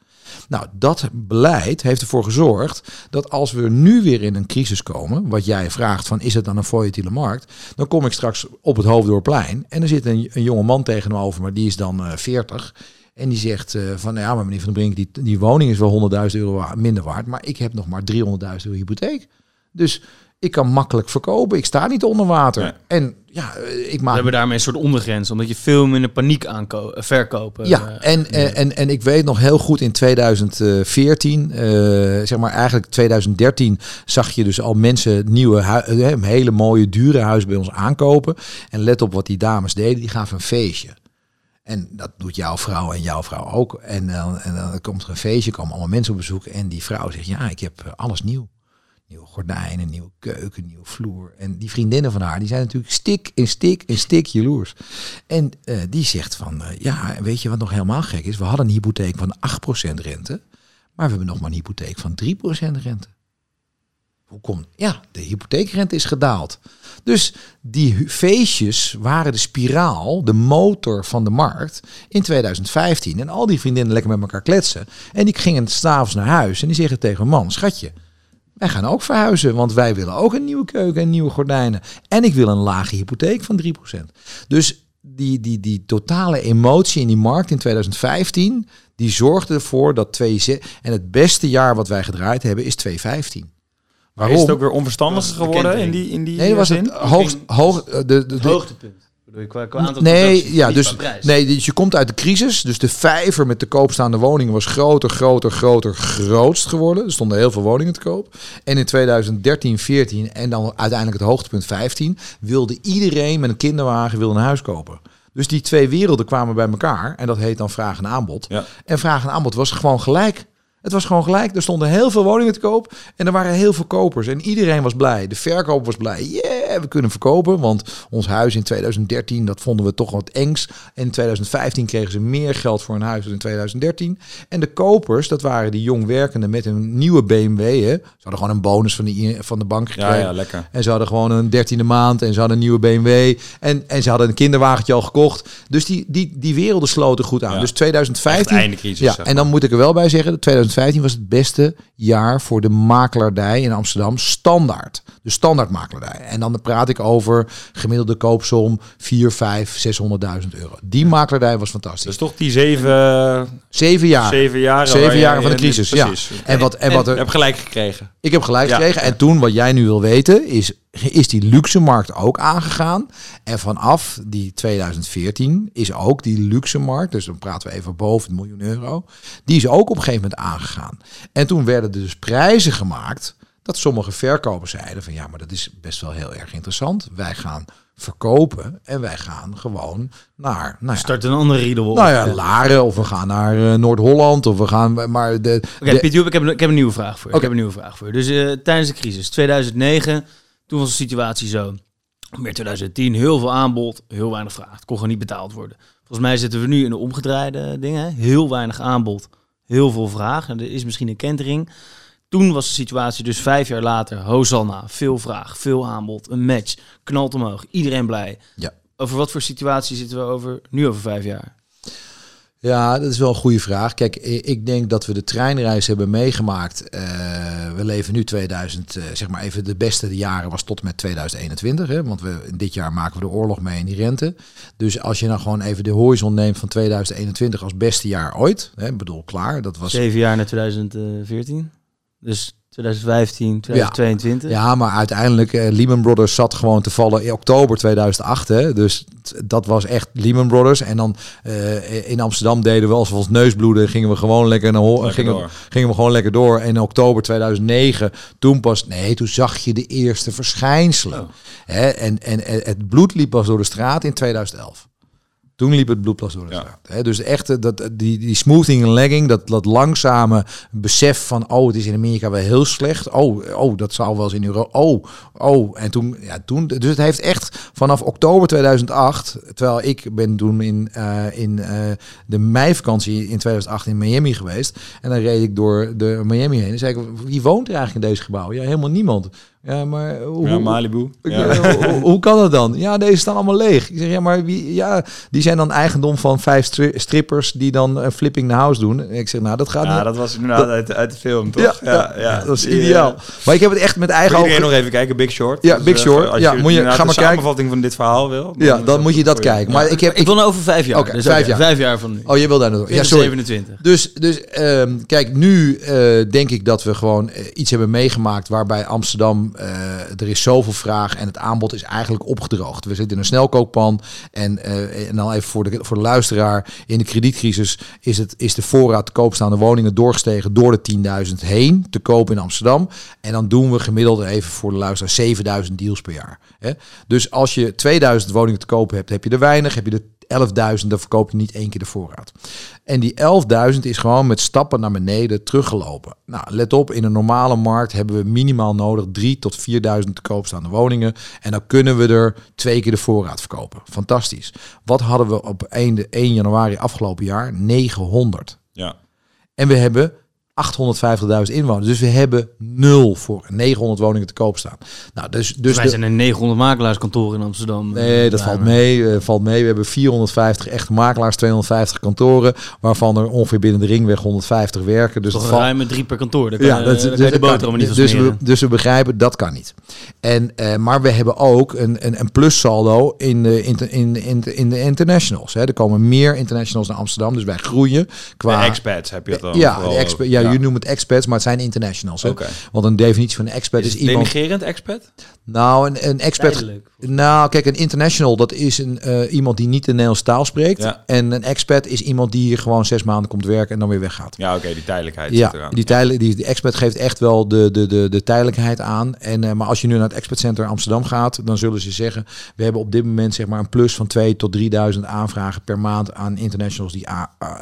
Nou, dat beleid heeft ervoor gezorgd dat als we nu weer in een crisis komen, wat jij vraagt van is het dan een volatiele markt, dan kom ik straks op het Hoofddoorplein en er zit een, een jonge man tegenover me, die is dan uh, eh, 40. En die zegt uh, van, nou ja, maar meneer Van den Brink, die, die woning is wel 100.000 euro minder waard, maar ik heb nog maar 300.000 euro hypotheek. Dus ik kan makkelijk verkopen. Ik sta niet onder water. En ja, eh, ik maak. We hebben daarmee een soort ondergrens, omdat je veel minder paniek aanko eh, verkopen. Ja, uh, en, en, en, en ik weet nog heel goed in 2014, uh, zeg maar eigenlijk 2013, zag je dus al mensen nieuwe, hele mooie, dure huizen bij ons aankopen. En let op wat die dames deden, die gaven een feestje. En dat doet jouw vrouw en jouw vrouw ook. En, en dan komt er een feestje, komen allemaal mensen op bezoek. En die vrouw zegt, ja, ik heb alles nieuw nieuwe gordijnen, nieuwe keuken, nieuwe vloer. En die vriendinnen van haar, die zijn natuurlijk stik in stik in stik jaloers. En uh, die zegt van, uh, ja, weet je wat nog helemaal gek is? We hadden een hypotheek van 8% rente, maar we hebben nog maar een hypotheek van 3% rente. Hoe komt? Ja, de hypotheekrente is gedaald. Dus die feestjes waren de spiraal, de motor van de markt in 2015. En al die vriendinnen lekker met elkaar kletsen. En die gingen s'avonds naar huis en die zeggen tegen man, schatje, wij gaan ook verhuizen, want wij willen ook een nieuwe keuken en nieuwe gordijnen. En ik wil een lage hypotheek van 3%. Dus die, die, die totale emotie in die markt in 2015, die zorgde ervoor dat twee en het beste jaar wat wij gedraaid hebben is 2015. Waarom? Is het ook weer onverstandiger geworden in die in die Nee, was het hoogst hoog de, de, de, de hoogtepunt nee, ja, dus, nee, dus je komt uit de crisis. Dus de vijver met de koopstaande woningen was groter, groter, groter, grootst geworden. Er stonden heel veel woningen te koop. En in 2013, 14 en dan uiteindelijk het hoogtepunt 15... wilde iedereen met een kinderwagen wilde een huis kopen. Dus die twee werelden kwamen bij elkaar. En dat heet dan vraag en aanbod. Ja. En vraag en aanbod was gewoon gelijk. Het was gewoon gelijk. Er stonden heel veel woningen te koop. En er waren heel veel kopers. En iedereen was blij. De verkoper was blij. Yeah, we kunnen verkopen. Want ons huis in 2013, dat vonden we toch wat engs. En in 2015 kregen ze meer geld voor een huis dan in 2013. En de kopers, dat waren die jong werkenden met een nieuwe BMW. Hè. Ze hadden gewoon een bonus van de, van de bank gekregen. Ja, ja, lekker. En ze hadden gewoon een dertiende maand. En ze hadden een nieuwe BMW. En, en ze hadden een kinderwagentje al gekocht. Dus die, die, die werelden sloten goed aan. Dus 2015. Einde crisis, ja, en dan moet ik er wel bij zeggen, 2015 2015 was het beste jaar voor de makelaardij in Amsterdam standaard. De standaard makelaardij. En dan praat ik over gemiddelde koopsom 4, 5, 600.000 euro. Die makelaardij was fantastisch. Dus toch die zeven, zeven jaar. Zeven jaren, zeven jaren van de crisis. Ja. En wat en, wat er, heb gelijk gekregen. Ik heb gelijk gekregen. En toen wat jij nu wil weten is is die luxe markt ook aangegaan. En vanaf die 2014 is ook die luxe markt, dus dan praten we even boven de miljoen euro, die is ook op een gegeven moment aangegaan. En toen werden er dus prijzen gemaakt dat sommige verkopers zeiden van ja, maar dat is best wel heel erg interessant. Wij gaan verkopen en wij gaan gewoon naar nou ja, start een andere riedel nou ja Laren of we gaan naar uh, Noord-Holland of we gaan maar de, Oké, okay, ik heb, ik heb een nieuwe vraag voor je. Ik heb een nieuwe vraag voor je. Dus uh, tijdens de crisis 2009 toen was de situatie zo. Meer 2010, heel veel aanbod, heel weinig vraag. Het kon gewoon niet betaald worden. Volgens mij zitten we nu in de omgedraaide dingen. Heel weinig aanbod, heel veel vraag. En er is misschien een kentering. Toen was de situatie dus vijf jaar later. Hosanna, veel vraag, veel aanbod, een match, knalt omhoog, iedereen blij. Ja. Over wat voor situatie zitten we over nu over vijf jaar? Ja, dat is wel een goede vraag. Kijk, ik denk dat we de treinreis hebben meegemaakt. Uh, we leven nu 2000, uh, eh, zeg maar even de beste jaren was tot en met 2021. Hè? Want we, dit jaar maken we de oorlog mee in die rente. Dus als je nou gewoon even de horizon neemt van 2021 als beste jaar ooit. Hè? Bedoel, klaar. Dat was... Zeven jaar na 2014. Dus 2015, 2022. Ja, maar uiteindelijk, uh, Lehman Brothers zat gewoon te vallen in oktober 2008. Hè? Dus dat was echt Lehman Brothers. En dan uh, in Amsterdam deden we als we ons neus bloeden, gingen we gewoon lekker, naar lekker gingen, gingen we gewoon lekker door. En in oktober 2009, toen pas, nee, toen zag je de eerste verschijnselen. Oh. Hè? En, en, en het bloed liep pas door de straat in 2011. Toen liep het bloedplas door de straat. Hè? Dus echt dat, die, die smoothing en legging, dat, dat langzame besef van, oh, het is in Amerika wel heel slecht. Oh, oh dat zou wel eens in Europa. Oh, oh. En toen, ja, toen, dus het heeft echt vanaf oktober 2008, terwijl ik ben toen in, uh, in uh, de meivakantie in 2008 in Miami geweest. En dan reed ik door de Miami heen. En zei ik, wie woont er eigenlijk in deze gebouw? Ja, helemaal niemand. Ja, maar hoe, ja, Malibu. Ja. hoe, hoe, kan dat dan? Ja, deze staan allemaal leeg. Ik zeg, ja, maar wie, ja, die zijn dan eigendom van vijf strippers die dan een flipping the house doen. En ik zeg, nou, dat gaat Ja, dat was inderdaad dat, uit, uit de film, toch? Ja, ja, dat is ideaal. Maar ik heb het echt met eigen ogen... nog even kijken, Big Short. Ja, dus, Big eh, Short. als ja, je moet je, ga maar kijken. samenvatting van dit verhaal wil. Dan ja, dan moet je dat kijken. Maar ik heb... Ik wil nou over vijf jaar. Dus vijf jaar. Vijf jaar van nu. Oh, je wil daar naartoe. Ja, sorry. 27. Dus, dus um, kijk, nu uh, denk ik dat we gewoon uh, iets hebben meegemaakt waarbij Amsterdam... Uh, er is zoveel vraag en het aanbod is eigenlijk opgedroogd. We zitten in een snelkookpan en, uh, en dan even voor de, voor de luisteraar. In de kredietcrisis is, het, is de voorraad te koopstaande woningen doorgestegen door de 10.000 heen te kopen in Amsterdam. En dan doen we gemiddeld even voor de luisteraar 7.000 deals per jaar. Hè? Dus als je 2000 woningen te kopen hebt, heb je er weinig. Heb je er 11.000, dan verkoop je niet één keer de voorraad. En die 11.000 is gewoon met stappen naar beneden teruggelopen. Nou, let op, in een normale markt hebben we minimaal nodig 3 tot 4.000 te koopstaande woningen. En dan kunnen we er twee keer de voorraad verkopen. Fantastisch. Wat hadden we op 1, 1 januari afgelopen jaar? 900. Ja. En we hebben 850.000 inwoners. Dus we hebben nul voor 900 woningen te koop staan. Nou, dus, dus wij zijn een 900 makelaarskantoren in Amsterdam. Nee, dat valt mee. Uh, valt mee. We hebben 450 echte makelaars, 250 kantoren, waarvan er ongeveer binnen de ringweg 150 werken. Dus Toch dat valt... ruim met drie per kantoor. Dat ja, dat, dus de boterham niet dus, we, dus we begrijpen dat kan niet. En uh, maar we hebben ook een, een, een plus saldo in de, in, in, in, in de internationals. Hè. Er komen meer internationals naar Amsterdam, dus wij groeien qua de expats. Heb je het dan? Ja, de expat, ja, jullie noemen het expats, maar het zijn internationals. Want een definitie van een expat is, is iemand... Denigerend expat? Nou, een, een expert. Nou, kijk, een international, dat is een, uh, iemand die niet de Nederlandse taal spreekt. Ja. En een expert is iemand die hier gewoon zes maanden komt werken en dan weer weggaat. Ja, oké, die tijdelijkheid. Ja, die, tijdelijk, die, die expert geeft echt wel de, de, de, de tijdelijkheid aan. En, uh, maar als je nu naar het Expert Center Amsterdam gaat, dan zullen ze zeggen: we hebben op dit moment zeg maar een plus van 2 tot 3000 aanvragen per maand aan internationals die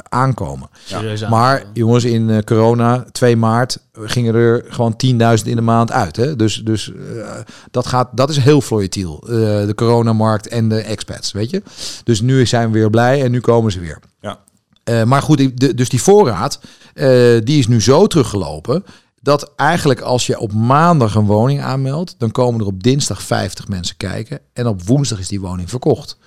aankomen. Ja. Maar jongens, in uh, corona, 2 maart, gingen er gewoon 10.000 in de maand uit. Hè? Dus, dus dat, gaat, dat is heel volatiel. Uh, de coronamarkt en de expats, weet je. Dus nu zijn we weer blij en nu komen ze weer. Ja. Uh, maar goed, de, dus die voorraad, die is nu zo teruggelopen dat eigenlijk als je op maandag een woning aanmeldt, dan komen er op dinsdag 50 mensen kijken en op woensdag is die woning verkocht.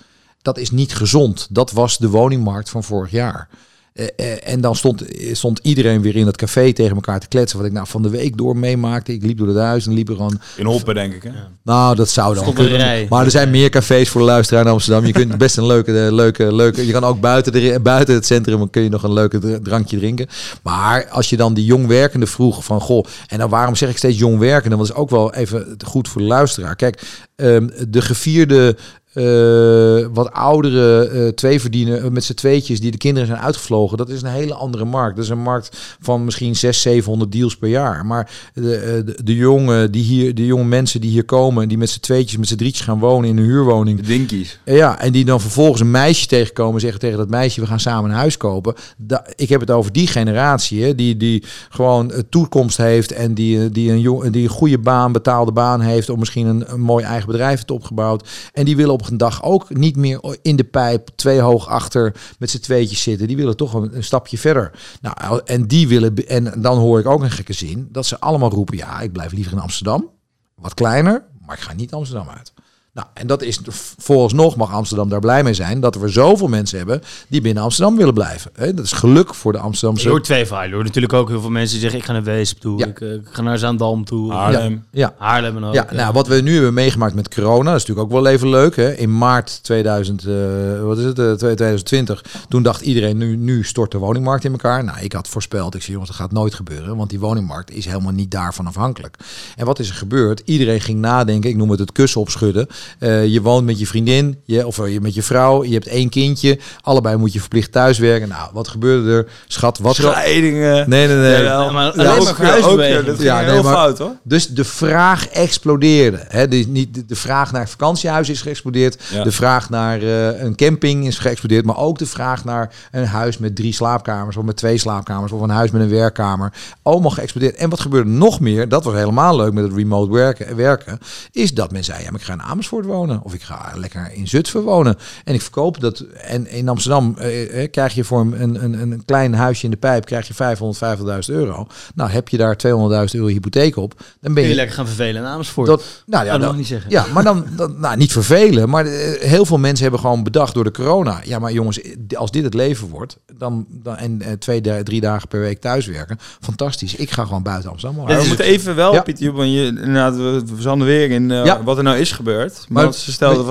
Dat is niet gezond. Dat was de woningmarkt van vorig jaar. Uh, uh, en dan stond, stond iedereen weer in het café tegen elkaar te kletsen. Wat ik nou van de week door meemaakte. Ik liep door het huis en liep er gewoon... In Hoppen, denk ik, hè? Nou, dat zou dan kunnen. Maar er zijn meer cafés voor de luisteraar in Amsterdam. Je kunt best een leuke, leuke, leuke... Je kan ook buiten, de, buiten het centrum kun je nog een leuke drankje drinken. Maar als je dan die jongwerkende vroeg van... Goh, en dan waarom zeg ik steeds jongwerkende? Want dat is ook wel even goed voor de luisteraar. Kijk, um, de gevierde uh, wat oudere uh, twee verdienen uh, met z'n tweetjes die de kinderen zijn uitgevlogen. Dat is een hele andere markt. Dat is een markt van misschien 600, 700 deals per jaar. Maar de, de, de, jonge, die hier, de jonge mensen die hier komen, die met z'n tweetjes, met z'n drietjes gaan wonen in een huurwoning. De dinkies. Ja, en die dan vervolgens een meisje tegenkomen zeggen tegen dat meisje, we gaan samen een huis kopen. Da ik heb het over die generatie, hè, die, die gewoon toekomst heeft en die, die, een jong, die een goede baan, betaalde baan heeft, of misschien een, een mooi eigen bedrijf heeft opgebouwd. En die willen op op een dag ook niet meer in de pijp twee hoog achter met z'n tweetjes zitten. Die willen toch een, een, stapje verder. Nou, en die willen, en dan hoor ik ook een gekke zin, dat ze allemaal roepen, ja, ik blijf liever in Amsterdam. Wat kleiner, maar ik ga niet Amsterdam uit. Nou, en dat is vooralsnog mag Amsterdam daar blij mee zijn dat we zoveel mensen hebben die binnen Amsterdam willen blijven. dat is geluk voor de Amsterdamse. Je hoort twee verhalen. hoor natuurlijk ook heel veel mensen die zeggen ik ga naar Weesp toe, ja. ik, eh, ik, ga naar Zaandam toe, Haarlem. Ja, Haarlem en ook. Ja, nou wat we nu hebben meegemaakt met corona, dat is natuurlijk ook wel even leuk. Hè? In maart 2000, uh, eh, wat is het, 2020, eh, toen dacht iedereen nu, nu stort de woningmarkt in elkaar. Nou, ik had voorspeld, ik zei jongens, dat gaat nooit gebeuren, want die woningmarkt is helemaal niet daarvan afhankelijk. En wat is er gebeurd? Iedereen ging nadenken, ik noem het het kussen opschudden. Uh, je woont met je vriendin, je, of je met je vrouw, je hebt één kindje, allebei moet je verplicht thuiswerken. Nou, wat gebeurde er? Schat, wat... Scheidingen. Nee, nee, nee. Ja, maar ja, ook, ook, dat ja, nee, heel maar, fout, hoor. Dus de vraag explodeerde. Hè? De, niet, de vraag naar vakantiehuis is geëxplodeerd. De vraag naar uh, een camping is geëxplodeerd. Maar ook de vraag naar een huis met drie slaapkamers, of met twee slaapkamers, of een huis met een werkkamer. Allemaal geëxplodeerd. En wat gebeurde nog meer, dat was helemaal leuk met het remote werken, werken is dat men zei, ja, maar ik ga in Amersfoort wonen. Of ik ga lekker in Zutphen wonen. En ik verkoop dat. En in Amsterdam eh, eh krijg je voor een, een, een klein huisje in de pijp krijg je 550.000 euro. Nou, heb je daar 200.000 euro hypotheek op, dan ben je, je lekker gaan vervelen in Amersfoort. Dat, nou ja, dat mag niet zeggen. Ja, maar dan, dan nou, niet vervelen, maar eh, heel veel mensen hebben gewoon bedacht door de corona. Ja, maar jongens, als dit het leven wordt, dan, dan en eh, twee, drie dagen per week thuiswerken, fantastisch. Ik ga gewoon buiten Amsterdam. Ja, we moeten even wel, ja. Piet, want je, inderdaad, we verzanden weer in uh, ja. wat er nou is gebeurd. Maar, ze stelde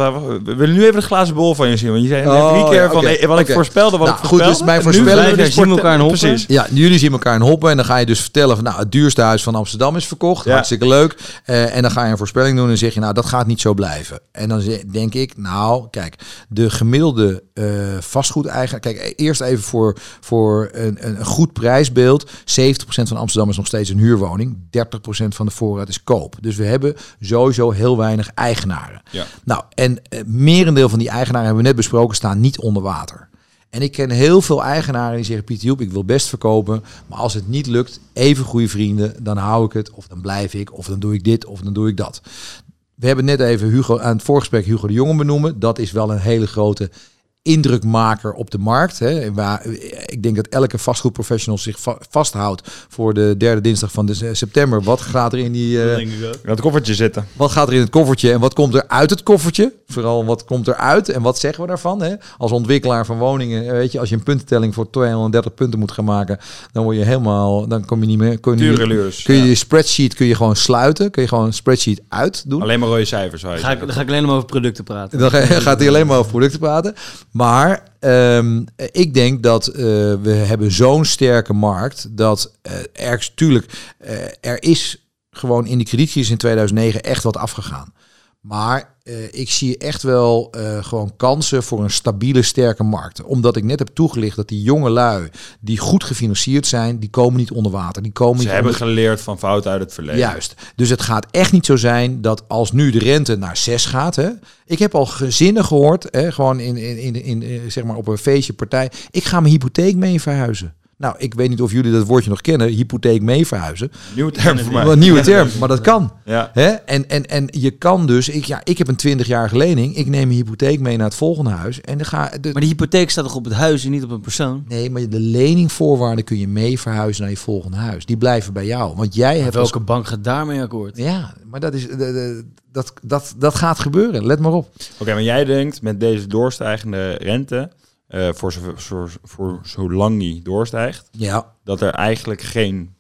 we willen nu even de glazen bol van je zien. Want je zei oh, drie keer van okay. wat ik voorspelde, wat nou, ik Goed, dus mijn voorspelling... Dus zien elkaar in Hoppen. Precies. Ja, jullie zien elkaar in Hoppen. En dan ga je dus vertellen van... Nou, het duurste huis van Amsterdam is verkocht. Ja. Hartstikke leuk. Uh, en dan ga je een voorspelling doen en zeg je... Nou, dat gaat niet zo blijven. En dan denk ik... Nou, kijk. De gemiddelde uh, vastgoedeigenaar... Kijk, eerst even voor, voor een, een goed prijsbeeld. 70% van Amsterdam is nog steeds een huurwoning. 30% van de voorraad is koop. Dus we hebben sowieso heel weinig eigenaren. Ja. Nou, en uh, merendeel van die eigenaren hebben we net besproken, staan niet onder water. En ik ken heel veel eigenaren die zeggen: Pieter Joep, ik wil best verkopen. Maar als het niet lukt, even goede vrienden, dan hou ik het. Of dan blijf ik. Of dan doe ik dit. Of dan doe ik dat. We hebben net even Hugo aan het voorgesprek Hugo de Jonge benoemen. Dat is wel een hele grote indrukmaker op de markt. Hè. Waar, ik denk dat elke vastgoedprofessional zich vasthoudt voor de derde dinsdag van de september. Wat gaat er in die uh, dat koffertje zitten? Wat gaat er in het koffertje en wat komt er uit het koffertje? Vooral wat komt er uit en wat zeggen we daarvan? Hè? Als ontwikkelaar van woningen, eh, weet je, als je een puntentelling voor 230 punten moet gaan maken, dan word je helemaal, dan kom je niet meer. Kun je, kun je, je spreadsheet kun je gewoon sluiten, kun je gewoon een spreadsheet uit doen. Alleen maar rode cijfers. Ga ik, dan ga ik alleen maar over producten praten. Dan gaat hij alleen maar over producten praten. Maar um, ik denk dat uh, we hebben zo'n sterke markt dat uh, er natuurlijk uh, er is gewoon in die kredietcrisis in 2009 echt wat afgegaan. Maar uh, ik zie echt wel uh, gewoon kansen voor een stabiele, sterke markt. Omdat ik net heb toegelicht dat die jonge lui, die goed gefinancierd zijn, die komen niet onder water. Die komen Ze niet hebben geleerd van fouten uit het verleden. Juist. Dus het gaat echt niet zo zijn dat als nu de rente naar 6 gaat. Hè, ik heb al gezinnen gehoord, hè, gewoon in, in, in, in, zeg maar op een feestje, partij. Ik ga mijn hypotheek mee verhuizen. Nou, ik weet niet of jullie dat woordje nog kennen, hypotheek mee verhuizen. Nieuwe term voor mij. Een nieuwe term, maar dat kan. Ja. Hè? En, en, en je kan dus, ik, ja, ik heb een 20-jarige lening, ik neem een hypotheek mee naar het volgende huis. En dan ga, de, maar de hypotheek staat toch op het huis en niet op een persoon? Nee, maar de leningvoorwaarden kun je mee verhuizen naar je volgende huis. Die blijven bij jou. Want jij hebt. Welke bank gaat daarmee akkoord? Ja, maar dat, is, de, de, dat, dat, dat gaat gebeuren. Let maar op. Oké, maar jij denkt met deze doorstijgende rente uh, voor, zo, voor, voor zolang die doorstijgt, ja. dat er eigenlijk geen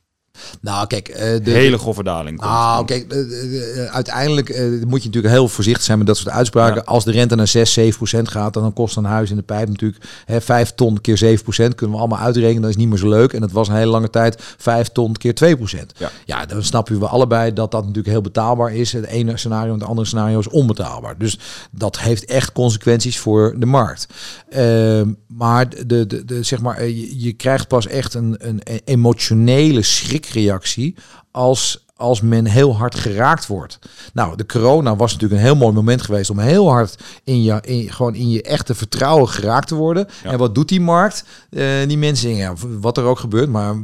nou, kijk, uh, de hele grove daling. Komt. Nou, kijk, uh, uiteindelijk moet je natuurlijk heel voorzichtig zijn met dat soort uitspraken. Als de rente naar 6, 7 procent gaat, dan kost een huis in de pijp natuurlijk hè, 5 ton keer 7 procent. Kunnen we allemaal uitrekenen. Dat is niet meer zo leuk. En dat was een hele lange tijd 5 ton keer 2 procent. Ja. ja, dan snappen we allebei dat dat natuurlijk heel betaalbaar is. Het ene scenario en het andere scenario is onbetaalbaar. Dus dat heeft echt consequenties voor de markt. Ehm, maar, de, de, de, zeg maar je, je krijgt pas echt een, een emotionele schrik reactie als als men heel hard geraakt wordt. Nou, de corona was natuurlijk een heel mooi moment geweest om heel hard in je, in, gewoon in je echte vertrouwen geraakt te worden. En wat doet die markt? Uh, die mensen, ja, wat er ook gebeurt. Maar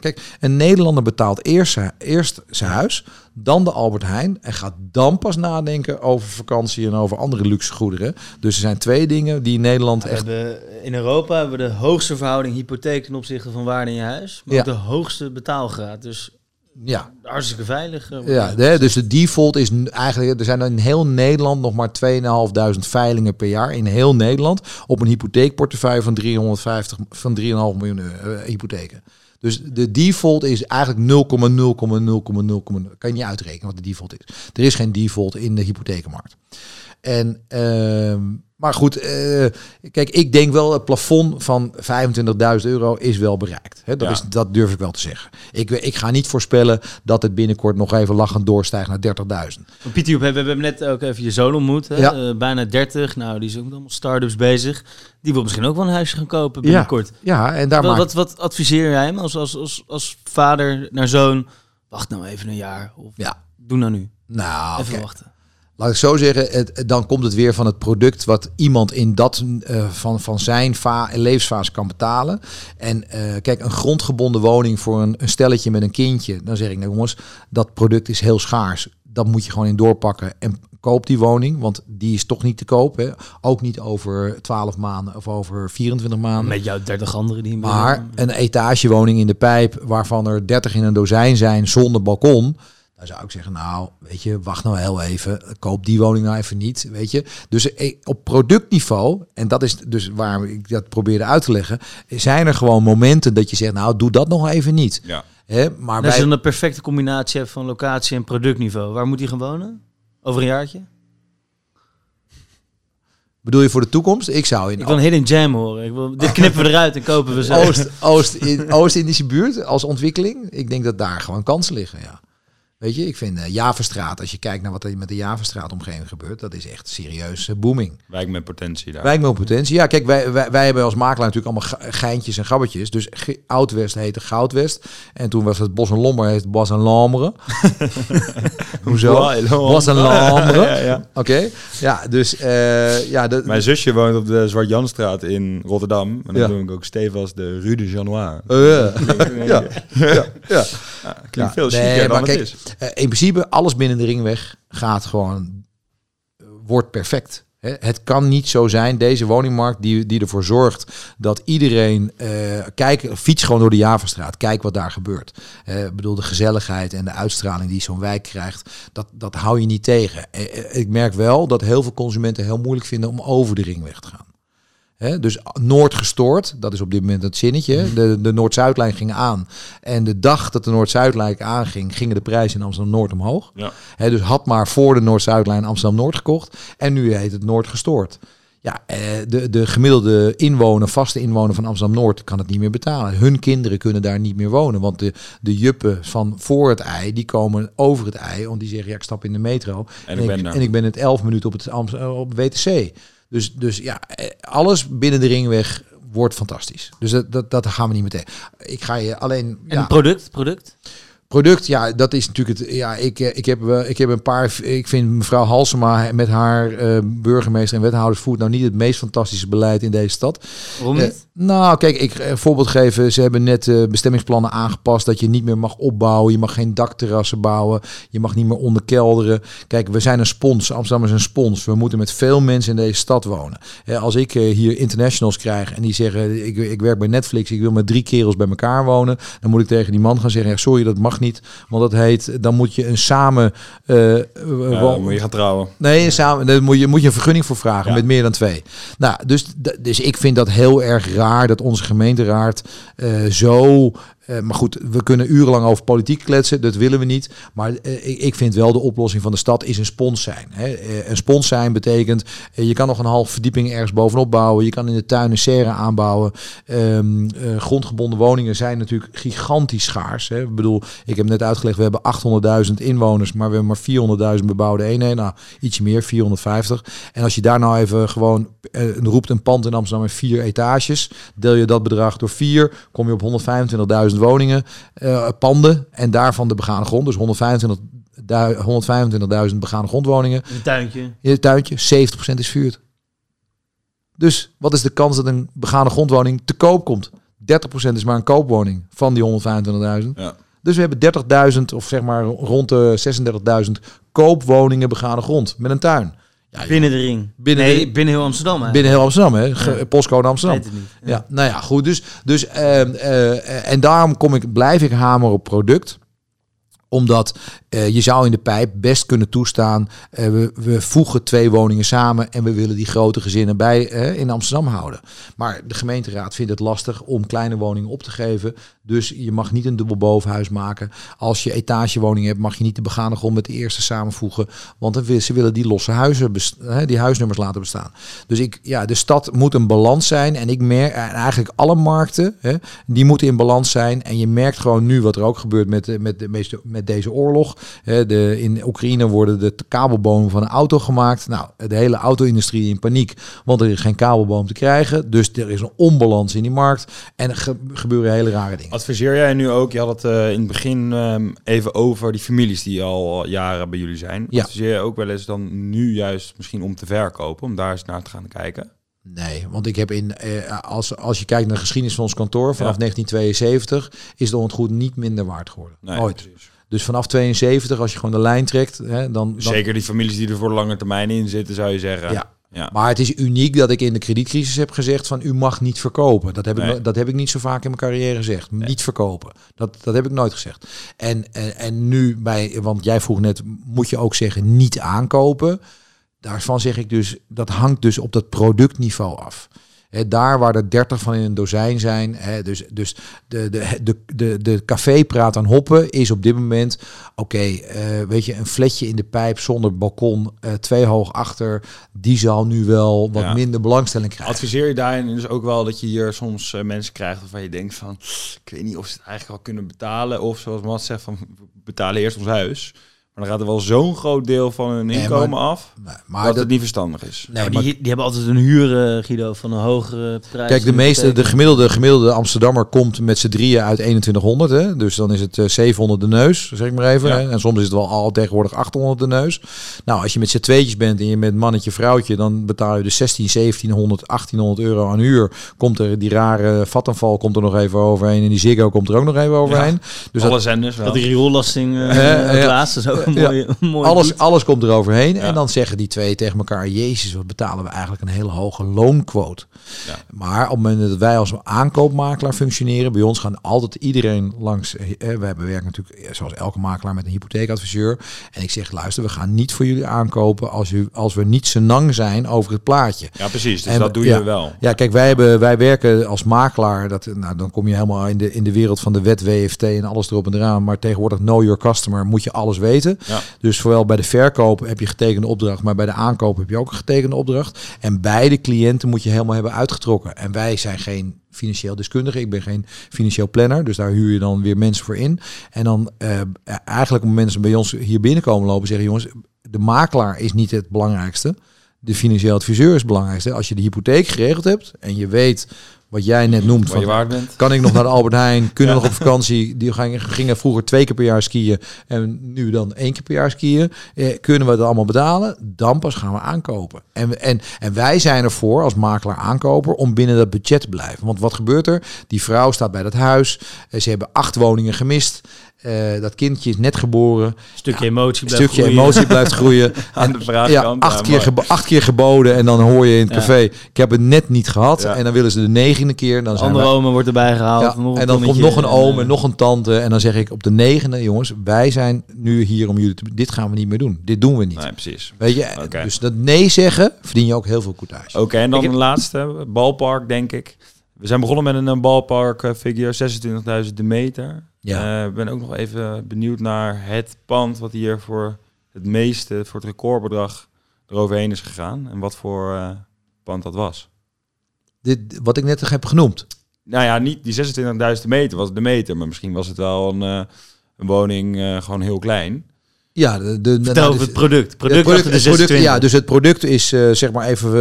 kijk, een Nederlander betaalt eerst, eerst zijn huis, dan de Albert Heijn en gaat dan pas nadenken over vakantie en over andere luxe goederen. Dus er zijn twee dingen die in Nederland echt... in Europa hebben we de hoogste verhouding hypotheek ten opzichte van waarde in je huis, maar ook de hoogste betaalgraad. Dus ja. Hartstikke veilig. Eh, ja, dus de default is eigenlijk, er zijn in heel Nederland nog maar 2.500 veilingen per jaar in heel Nederland op een hypotheekportefeuille van 350 van 3,5 miljoen uh, hypotheken. Dus de default is eigenlijk 0,0,0,0,0. Kan je niet uitrekenen wat de default is. Er is geen default in de hypothekenmarkt. En uh, maar goed, uh, kijk, ik denk wel het plafond van 25.000 euro is wel bereikt. He, dat, is, dat durf ik wel te zeggen. Ik, ik ga niet voorspellen dat het binnenkort nog even lachend doorstijgt naar 30.000. Pieter, we, hebben net ook even je zoon ontmoet. Hè? Ja. Uh, bijna 30. Nou, die is ook allemaal start-ups bezig. Die wil misschien ook wel een huisje gaan kopen binnenkort. Ja, ja en daar wat, wat, wat adviseer jij hem als, als, als, als vader naar zoon? Wacht nou even een jaar. Of ja. doe nou nu. Nou, even wachten laat ik zo zeggen, het, dan komt het weer van het product wat iemand in dat uh, van, van zijn levensfase kan betalen. En uh, kijk, een grondgebonden woning voor een, een, stelletje met een kindje, dan zeg ik nou jongens, dat product is heel schaars. Dat moet je gewoon in doorpakken en koop die woning, want die is toch niet te koop. Hè? Ook niet over 12 maanden of over 24 maanden. Met jouw 30 anderen die. Maar een etagewoning in de pijp, waarvan er 30 in een dozijn zijn zonder balkon dan zou ik zeggen, nou, weet je, wacht nou heel even. Koop die woning nou even niet, weet je. Dus eh, op productniveau, en dat is dus waar ik dat probeerde uit te leggen, zijn er gewoon momenten dat je zegt, nou, doe dat nog even niet. Ja. Hè, maar Als je dan een perfecte combinatie hebt van locatie en productniveau, waar moet hij gaan wonen? Over een jaartje? Bedoel je voor de toekomst? Ik zou in. Ik wil een hidden jam horen. Ik wil, dit knippen we eruit en kopen we zo. Oost, Oost, in, Oost-Indische buurt als ontwikkeling. Ik denk dat daar gewoon kansen liggen. Ja. Weet je, ik vind uh, Javerstraat, als je kijkt naar wat er met de Javerstraat omgeving gebeurt, dat is echt serieus uh, booming. Wijk met potentie daar. Wijk met potentie. Ja, kijk, wij, wij, wij hebben als makelaar natuurlijk allemaal geintjes en gabbetjes. Dus Oud-West heette Goudwest. En toen was het Bos en Lommer heet Bos en Lamere. Hoezo? Bos en Lamere. ja, ja. Oké. Ja, dus uh, ja. De, Mijn zusje woont op de Zwart-Janstraat in Rotterdam. En dan noem ik ook stevast de Rue de Janois. Uh, ja. ja. ja. ja. klinkt veel nee, dan het is. Uh, in principe, alles binnen de ringweg gaat gewoon, wordt perfect. Het kan niet zo zijn, deze woningmarkt die, die ervoor zorgt dat iedereen uh, kijk, fiets gewoon door de Javastraat, kijk wat daar gebeurt. Ik bedoel, de gezelligheid en de uitstraling die zo'n wijk krijgt, dat, dat hou je niet tegen. Uh, ik merk wel dat heel veel consumenten heel moeilijk vinden om over de ringweg te gaan dus Noord gestoord, dat is op dit moment het zinnetje. De, de Noord-Zuidlijn ging aan. En de dag dat de Noord-Zuidlijn aanging, gingen de prijzen in Amsterdam-Noord omhoog. Ja. dus had maar voor de Noord-Zuidlijn Amsterdam-Noord gekocht. En nu heet het Noord gestoord. Ja, eh, de, de gemiddelde inwoner, vaste inwoner van Amsterdam-Noord kan het niet meer betalen. Hun kinderen kunnen daar niet meer wonen. Want de, de juppen van voor het ei, die komen over het ei. Want die zeggen, ja, ik stap in de metro. En, ik, ben en ik ben het elf minuten op het op WTC. Dus, dus ja, eh, alles binnen de ringweg wordt fantastisch. Dus dat, dat, dat gaan we niet meteen. Ik ga je alleen. En product, product? Product, ja, dat is natuurlijk het. Ja, ik, eh, ik, heb, ik heb een paar. Ik vind mevrouw Halsema met haar uh, burgemeester en wethouders voert nou niet het meest fantastische beleid in deze stad. Waarom niet? Nou, kijk, ik een voorbeeld geven. Ze hebben net uh, bestemmingsplannen aangepast dat je niet meer mag opbouwen. Je mag geen dakterrassen bouwen. Je mag niet meer onderkelderen. Kijk, we zijn een spons. Amsterdam is een spons. We moeten met veel mensen in deze stad wonen. als ik hier internationals krijg en die zeggen: ik, ik werk bij Netflix, ik wil met drie kerels bij elkaar wonen, dan moet ik tegen die man gaan zeggen: ja, sorry, dat mag niet. Want dat heet, dan moet je een samen... Uh, ja, moet je gaan trouwen. Nee, samen, daar moet je, moet je een vergunning voor vragen met meer dan twee. Nou, dus, dus ik vind dat heel erg raar dat onze gemeenteraad uh, zo uh, maar goed, we kunnen urenlang over politiek kletsen, dat willen we niet. Maar uh, ik, vind wel de oplossing van de stad is een spons zijn. Hè. Uh, een spons zijn betekent, je kan nog een half verdieping ergens bovenop bouwen. Je kan in de tuin een serre aanbouwen. Um, grondgebonden woningen zijn natuurlijk gigantisch schaars. Hè. Ik bedoel, ik heb net uitgelegd, we hebben 800.000 inwoners, maar we hebben maar 400.000 bebouwde eenheden. Nou, ietsje meer, 450. En als je daar nou even gewoon roept een pand in Amsterdam met vier etages, deel je dat bedrag door vier, kom je op 125.000 woningen, uh, panden en daarvan de begane grond. Dus 125 125.000 begane grondwoningen. In tuintje. In het tuintje, 70% is vuurd. Dus wat is de kans dat een begane grondwoning te koop komt? 30% is maar een koopwoning van die 125.000. Ja. Dus we hebben 30.000 of zeg maar rond de 36.000 koopwoningen begane grond met een tuin. Ja, binnen de ring. Binnen, nee, binnen heel Amsterdam. Hè? Binnen heel Amsterdam, hè? Ja. Postcode Amsterdam. Ja. ja. nou ja, goed. Dus, dus uh, uh, en daarom kom ik, blijf ik hameren op product omdat uh, je zou in de pijp best kunnen toestaan. Uh, we, we, voegen twee woningen samen en we willen die grote gezinnen bij uh, in Amsterdam houden. Maar de gemeenteraad vindt het lastig om kleine woningen op te geven. Dus je mag niet een dubbel bovenhuis maken. Als je etagewoning hebt, mag je niet de begane grond met de eerste samenvoegen. Want ze willen die losse huizen, die huisnummers laten bestaan. Dus ik, ja, de stad moet een balans zijn. En ik merk eigenlijk alle markten, die moeten in balans zijn. En je merkt gewoon nu wat er ook gebeurt met, met, de meeste, met deze oorlog. De, in Oekraïne worden de kabelbomen van een auto gemaakt. Nou, de hele auto-industrie in paniek, want er is geen kabelboom te krijgen. Dus er is een onbalans in die markt. En er gebeuren hele rare dingen. Adviseer jij nu ook, je had het uh, in het begin um, even over die families die al jaren bij jullie zijn. Ja. Adviseer je ook wel eens dan nu juist misschien om te verkopen, om daar eens naar te gaan kijken? Nee, want ik heb in, eh, als, als je kijkt naar de geschiedenis van ons kantoor, vanaf 1972 is de ontgoed niet minder waard geworden. Nee, Ooit. Precies. Dus vanaf 72, als je gewoon de lijn trekt, hè, dan, dan... Zeker die families die er voor de lange termijn in zitten, zou je zeggen. Ja, ja. Maar het is uniek dat ik in de kredietcrisis heb gezegd van u mag niet verkopen. Dat heb, ik, dat heb ik niet zo vaak in mijn carrière gezegd. Niet verkopen. Dat, dat heb ik nooit gezegd. En, en, en nu bij, want jij vroeg net, moet je ook zeggen niet aankopen. Daarvan zeg ik dus, dat hangt dus op dat productniveau af daar waar er 30 van in een dozijn zijn. dus dus de, de, de, de, de cafépraat aan hoppen is op dit moment. Oké, eh, weet je, een fletje in de pijp zonder balkon, uh, twee hoog achter. Die zal nu wel wat minder belangstelling krijgen. Adviseer je daarin dus ook wel dat je hier soms uh, mensen krijgt waarvan je denkt van. Ik weet niet of ze het eigenlijk al kunnen betalen. Of zoals Matt zegt, van betalen eerst ons huis. Maar dan gaat er wel zo'n groot deel van hun inkomen af. Maar dat, het niet verstandig is. Nee, maar die, die hebben altijd een huur, uh, Guido, van een hogere prijs. Kijk, de meeste, de gemiddelde, gemiddelde Amsterdammer komt met z'n drieën uit 2100. Hè? Dus dan is het uh, eh, 700 de neus, zeg ik maar even. Hè? En soms is het wel al tegenwoordig 800 de neus. Nou, als je met z'n tweetjes bent en je met mannetje, vrouwtje, dan betaal je dus 16, 1700, 1800 euro aan huur. Komt er die rare vattenval komt er nog even overheen en die Ziggo komt er ook nog even overheen. Dus Alle zenders wel. Dat die rioollasting uh, het laatste alles, alles komt eroverheen. En dan zeggen die twee tegen elkaar: Jezus, wat betalen we eigenlijk een hele hoge loonquote. Ja. Maar op het moment dat wij als aankoopmakelaar functioneren, bij ons gaan altijd iedereen langs. Eh, we hebben werk natuurlijk, eh, zoals elke makelaar, met een hypotheekadviseur. En ik zeg: luister, we gaan niet voor jullie aankopen als, u, als we niet senang zijn over het plaatje. Ja, precies. Dus dat doe je wel. Ja, kijk, wij, hebben, wij werken als makelaar. Dat, nou, dan kom je helemaal in de, in de wereld van de wet WFT en alles erop en eraan. Maar tegenwoordig, know your customer, moet je alles weten. Ja. Dus zowel bij de verkoop heb je getekende opdracht, maar bij de aankoop heb je ook een getekende opdracht. En beide cliënten moet je helemaal hebben uitgetrokken. En wij zijn geen financieel deskundige. Ik ben geen financieel planner, dus daar huur je dan weer mensen voor in. En dan uh, eigenlijk om mensen bij ons hier binnenkomen lopen zeggen, jongens, de makelaar is niet het belangrijkste. De financieel adviseur is het belangrijkste. Als je de hypotheek geregeld hebt en je weet wat jij net noemt. Van, je bent. Kan ik nog naar de Albert Heijn? Kunnen nog op vakantie? Die gingen, gingen vroeger twee keer per jaar skiën en nu dan één keer per jaar skiën. Eh, kunnen we het allemaal betalen? Dan pas gaan we aankopen. En, en, en wij zijn ervoor als makelaar aankoper om binnen dat budget te blijven. Want wat gebeurt er? Die vrouw staat bij dat huis. Eh, ze hebben acht woningen gemist. Uh, dat kindje is net geboren. Stukje emotie blijft stukje groeien. emotie blijft groeien. Aan de vraag ja, acht, keer acht keer geboden en dan hoor je in het café... ik heb het net niet gehad. En dan willen ze de negende keer. Dan zijn Andere wij... wordt erbij gehaald. en dan komt nog een oom en nog een tante. En dan zeg ik op de negende... jongens, wij zijn nu hier om jullie te... dit gaan we niet meer doen. Dit doen we niet. Nee, precies. Weet je, dus dat nee zeggen... verdien je ook heel veel courtage. Oké, en dan een laatste. Balpark, denk ik. We zijn begonnen met een balpark uh, figure, 26.000 de meter. Ja. Ik ben ook nog even benieuwd naar het pand wat hier voor het meeste, voor het recordbedrag eroverheen is gegaan. En wat voor uh, pand dat was. Dit, wat ik net heb genoemd. Nou ja, niet die 26.000 meter was de meter, maar misschien was het wel een, uh, een woning gewoon heel klein. Ja, de, de, Vertel nou, over het product. Product, product, de product ja, dus het product is uh, zeg maar even.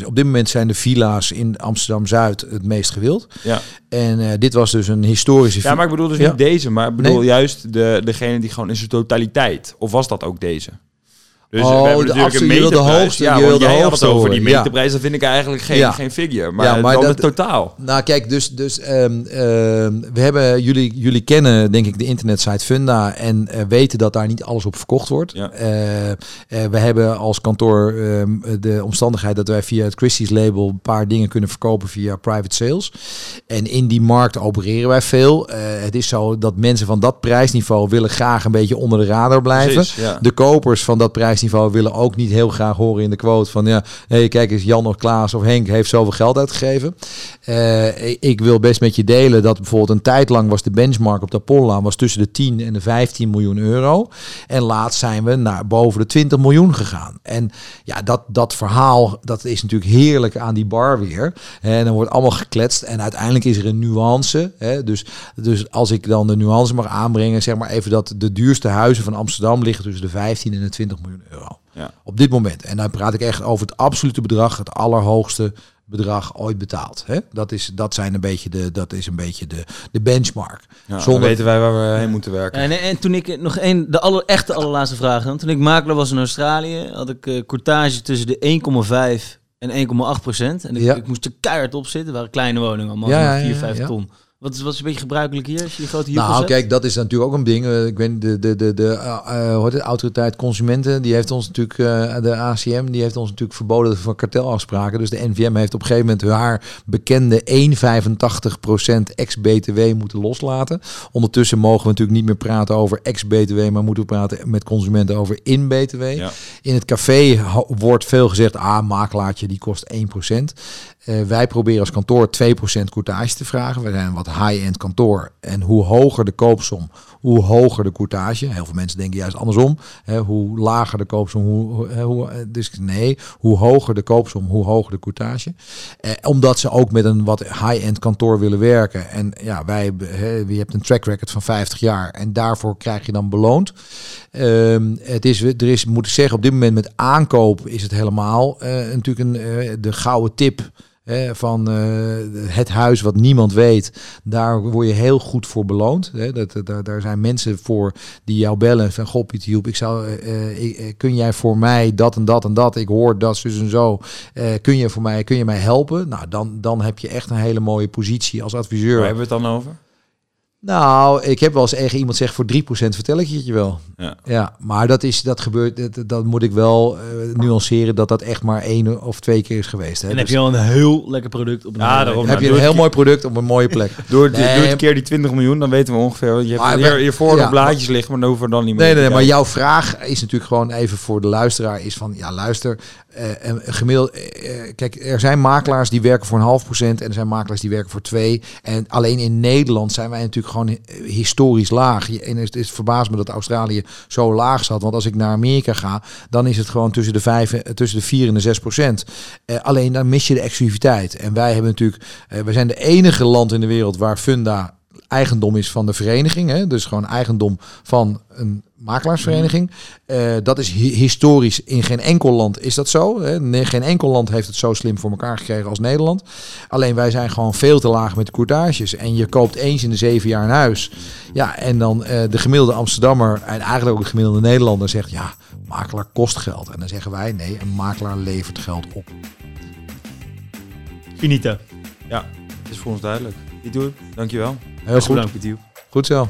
Uh, op dit moment zijn de villa's in Amsterdam Zuid het meest gewild. Ja. En uh, dit was dus een historische. Ja, maar ik bedoel dus niet deze, maar ik bedoel juist de, degene die gewoon in zijn totaliteit. Of was dat ook deze? Dus oh, we hebben natuurlijk een meterprijs. De hoogste, ja, je jij had het over die meterprijs. Dat vind ik eigenlijk geen, ja. geen figure. Maar, ja, maar dan het totaal. Nou kijk, dus, dus um, uh, we hebben, jullie, jullie kennen denk ik de internetsite Funda en uh, weten dat daar niet alles op verkocht wordt. Ja. Uh, we hebben als kantoor um, de omstandigheid dat wij via het Christie's label een paar dingen kunnen verkopen via private sales. En in die markt opereren wij veel. het is zo dat mensen van dat prijsniveau willen graag een beetje onder de radar blijven. Precies. De kopers van dat prijsniveau willen ook niet heel graag horen in de quote van ja, hey, kijk eens, Jan of Klaas of Henk heeft zoveel geld uitgegeven. Uh, ik wil best met je delen dat bijvoorbeeld een tijd lang was de benchmark op de Apollo was tussen de 10 en de 15 miljoen euro. En laatst zijn we naar boven de 20 miljoen gegaan. En ja, dat, dat verhaal, dat is natuurlijk heerlijk aan die bar weer. En dan wordt allemaal gekletst en uiteindelijk is er een nuance. Hè? Dus, dus als ik dan de nuance mag aanbrengen, zeg maar even dat de duurste huizen van Amsterdam liggen tussen de 15 en de 20 miljoen euro. Ja. Op dit moment. En dan praat ik echt over het absolute bedrag, het allerhoogste bedrag ooit betaald. Hè? Dat, is, dat, zijn een beetje de, dat is een beetje de, de benchmark. Ja, Zonder... weten wij waar we heen moeten werken. En, en toen ik nog één, de aller, echte allerlaatste vraag dan. Toen ik makelaar was in Australië, had ik uh, courtage tussen de 1,5 en 1,8 procent. En ik, ik, moest er keihard op zitten. waren kleine woningen, allemaal ja, 4, 5 ton. Wat is, wat is een beetje gebruikelijk hier als je die grote Nou, kijk, dat is natuurlijk ook een ding. Uh, ik weet de, de, de, de uh, uh, autoriteit consumenten, die heeft ons natuurlijk, de ACM, die heeft ons natuurlijk verboden van kartelafspraken. Dus de NVM heeft op een gegeven moment haar bekende 1,85% ex-BTW moeten loslaten. Ondertussen mogen we natuurlijk niet meer praten over ex-BTW, maar moeten we praten met consumenten over in-BTW. In het café wordt veel gezegd, ah, makelaartje, die kost 1%. Uh, wij proberen als kantoor 2% courtage te vragen. We zijn een wat high-end kantoor. En hoe hoger de koopsom, hoe hoger de courtage. Heel veel mensen denken juist andersom. Hè, hoe lager de koopsom, hoe, hoe, eh, dus nee, hoe hoger de koopsom, hoe hoger de courtage. Eh, omdat ze ook met een wat high-end kantoor willen werken. En ja, wij, je hebt een track record van 50 jaar. En daarvoor krijg je dan beloond. Um, het is, er is, moet ik zeggen, op dit moment met aankoop is het helemaal natuurlijk een, de gouden tip van uh, het huis wat niemand weet, daar word je heel goed voor beloond. Dat, daar, zijn mensen voor die jou bellen van goh Piet ik zou, uh, kun jij voor mij dat en dat en dat, ik hoor dat dus en zo, kun je voor mij, kun je mij helpen? Nou, dan, dan heb je echt een hele mooie positie als adviseur. Waar hebben we het dan over? Nou, ik heb wel eens tegen iemand zeggen voor 3% vertel ik je wel. Ja. ja, maar dat is dat gebeurt. Dat, dat moet ik wel uh, nuanceren dat dat echt maar één of twee keer is geweest. Hè. En heb dus je al een heel lekker product op een ja, daarom, heb je een heel mooi product op een mooie plek. door, nee, keer die 20 miljoen, dan weten we ongeveer. Je hebt hier, hiervoor ja, blaadjes liggen, maar dan hoeven we dan niet meer. Nee, nee, nee maar jouw vraag is natuurlijk gewoon even voor de luisteraar is van ja, luister, uh, gemiddeld. Uh, kijk, er zijn makelaars die werken voor een half procent en er zijn makelaars die werken voor twee. En alleen in Nederland zijn wij natuurlijk gewoon historisch laag. En het, het verbaast me dat Australië zo laag zat. Want als ik naar Amerika ga, dan is het gewoon tussen de, vijf, tussen de 4 en de 6 procent. Alleen dan mis je de exclusiviteit. En wij hebben natuurlijk, we zijn de enige land in de wereld waar Funda eigendom is van de vereniging. Hè? Dus gewoon eigendom van een makelaarsvereniging. Uh, dat is historisch in geen enkel land is dat zo. Hè? Nee, geen enkel land heeft het zo slim voor elkaar gekregen als Nederland. Alleen wij zijn gewoon veel te laag met de courtages. En je koopt eens in de zeven jaar een huis. Ja, en dan uh, de gemiddelde Amsterdammer en eigenlijk ook de gemiddelde Nederlander zegt ja, makelaar kost geld. En dan zeggen wij nee, een makelaar levert geld op. Finita. Ja, is voor ons duidelijk. Die doe ik. Dankjewel. Heel goed. Bedankt, Goed zo.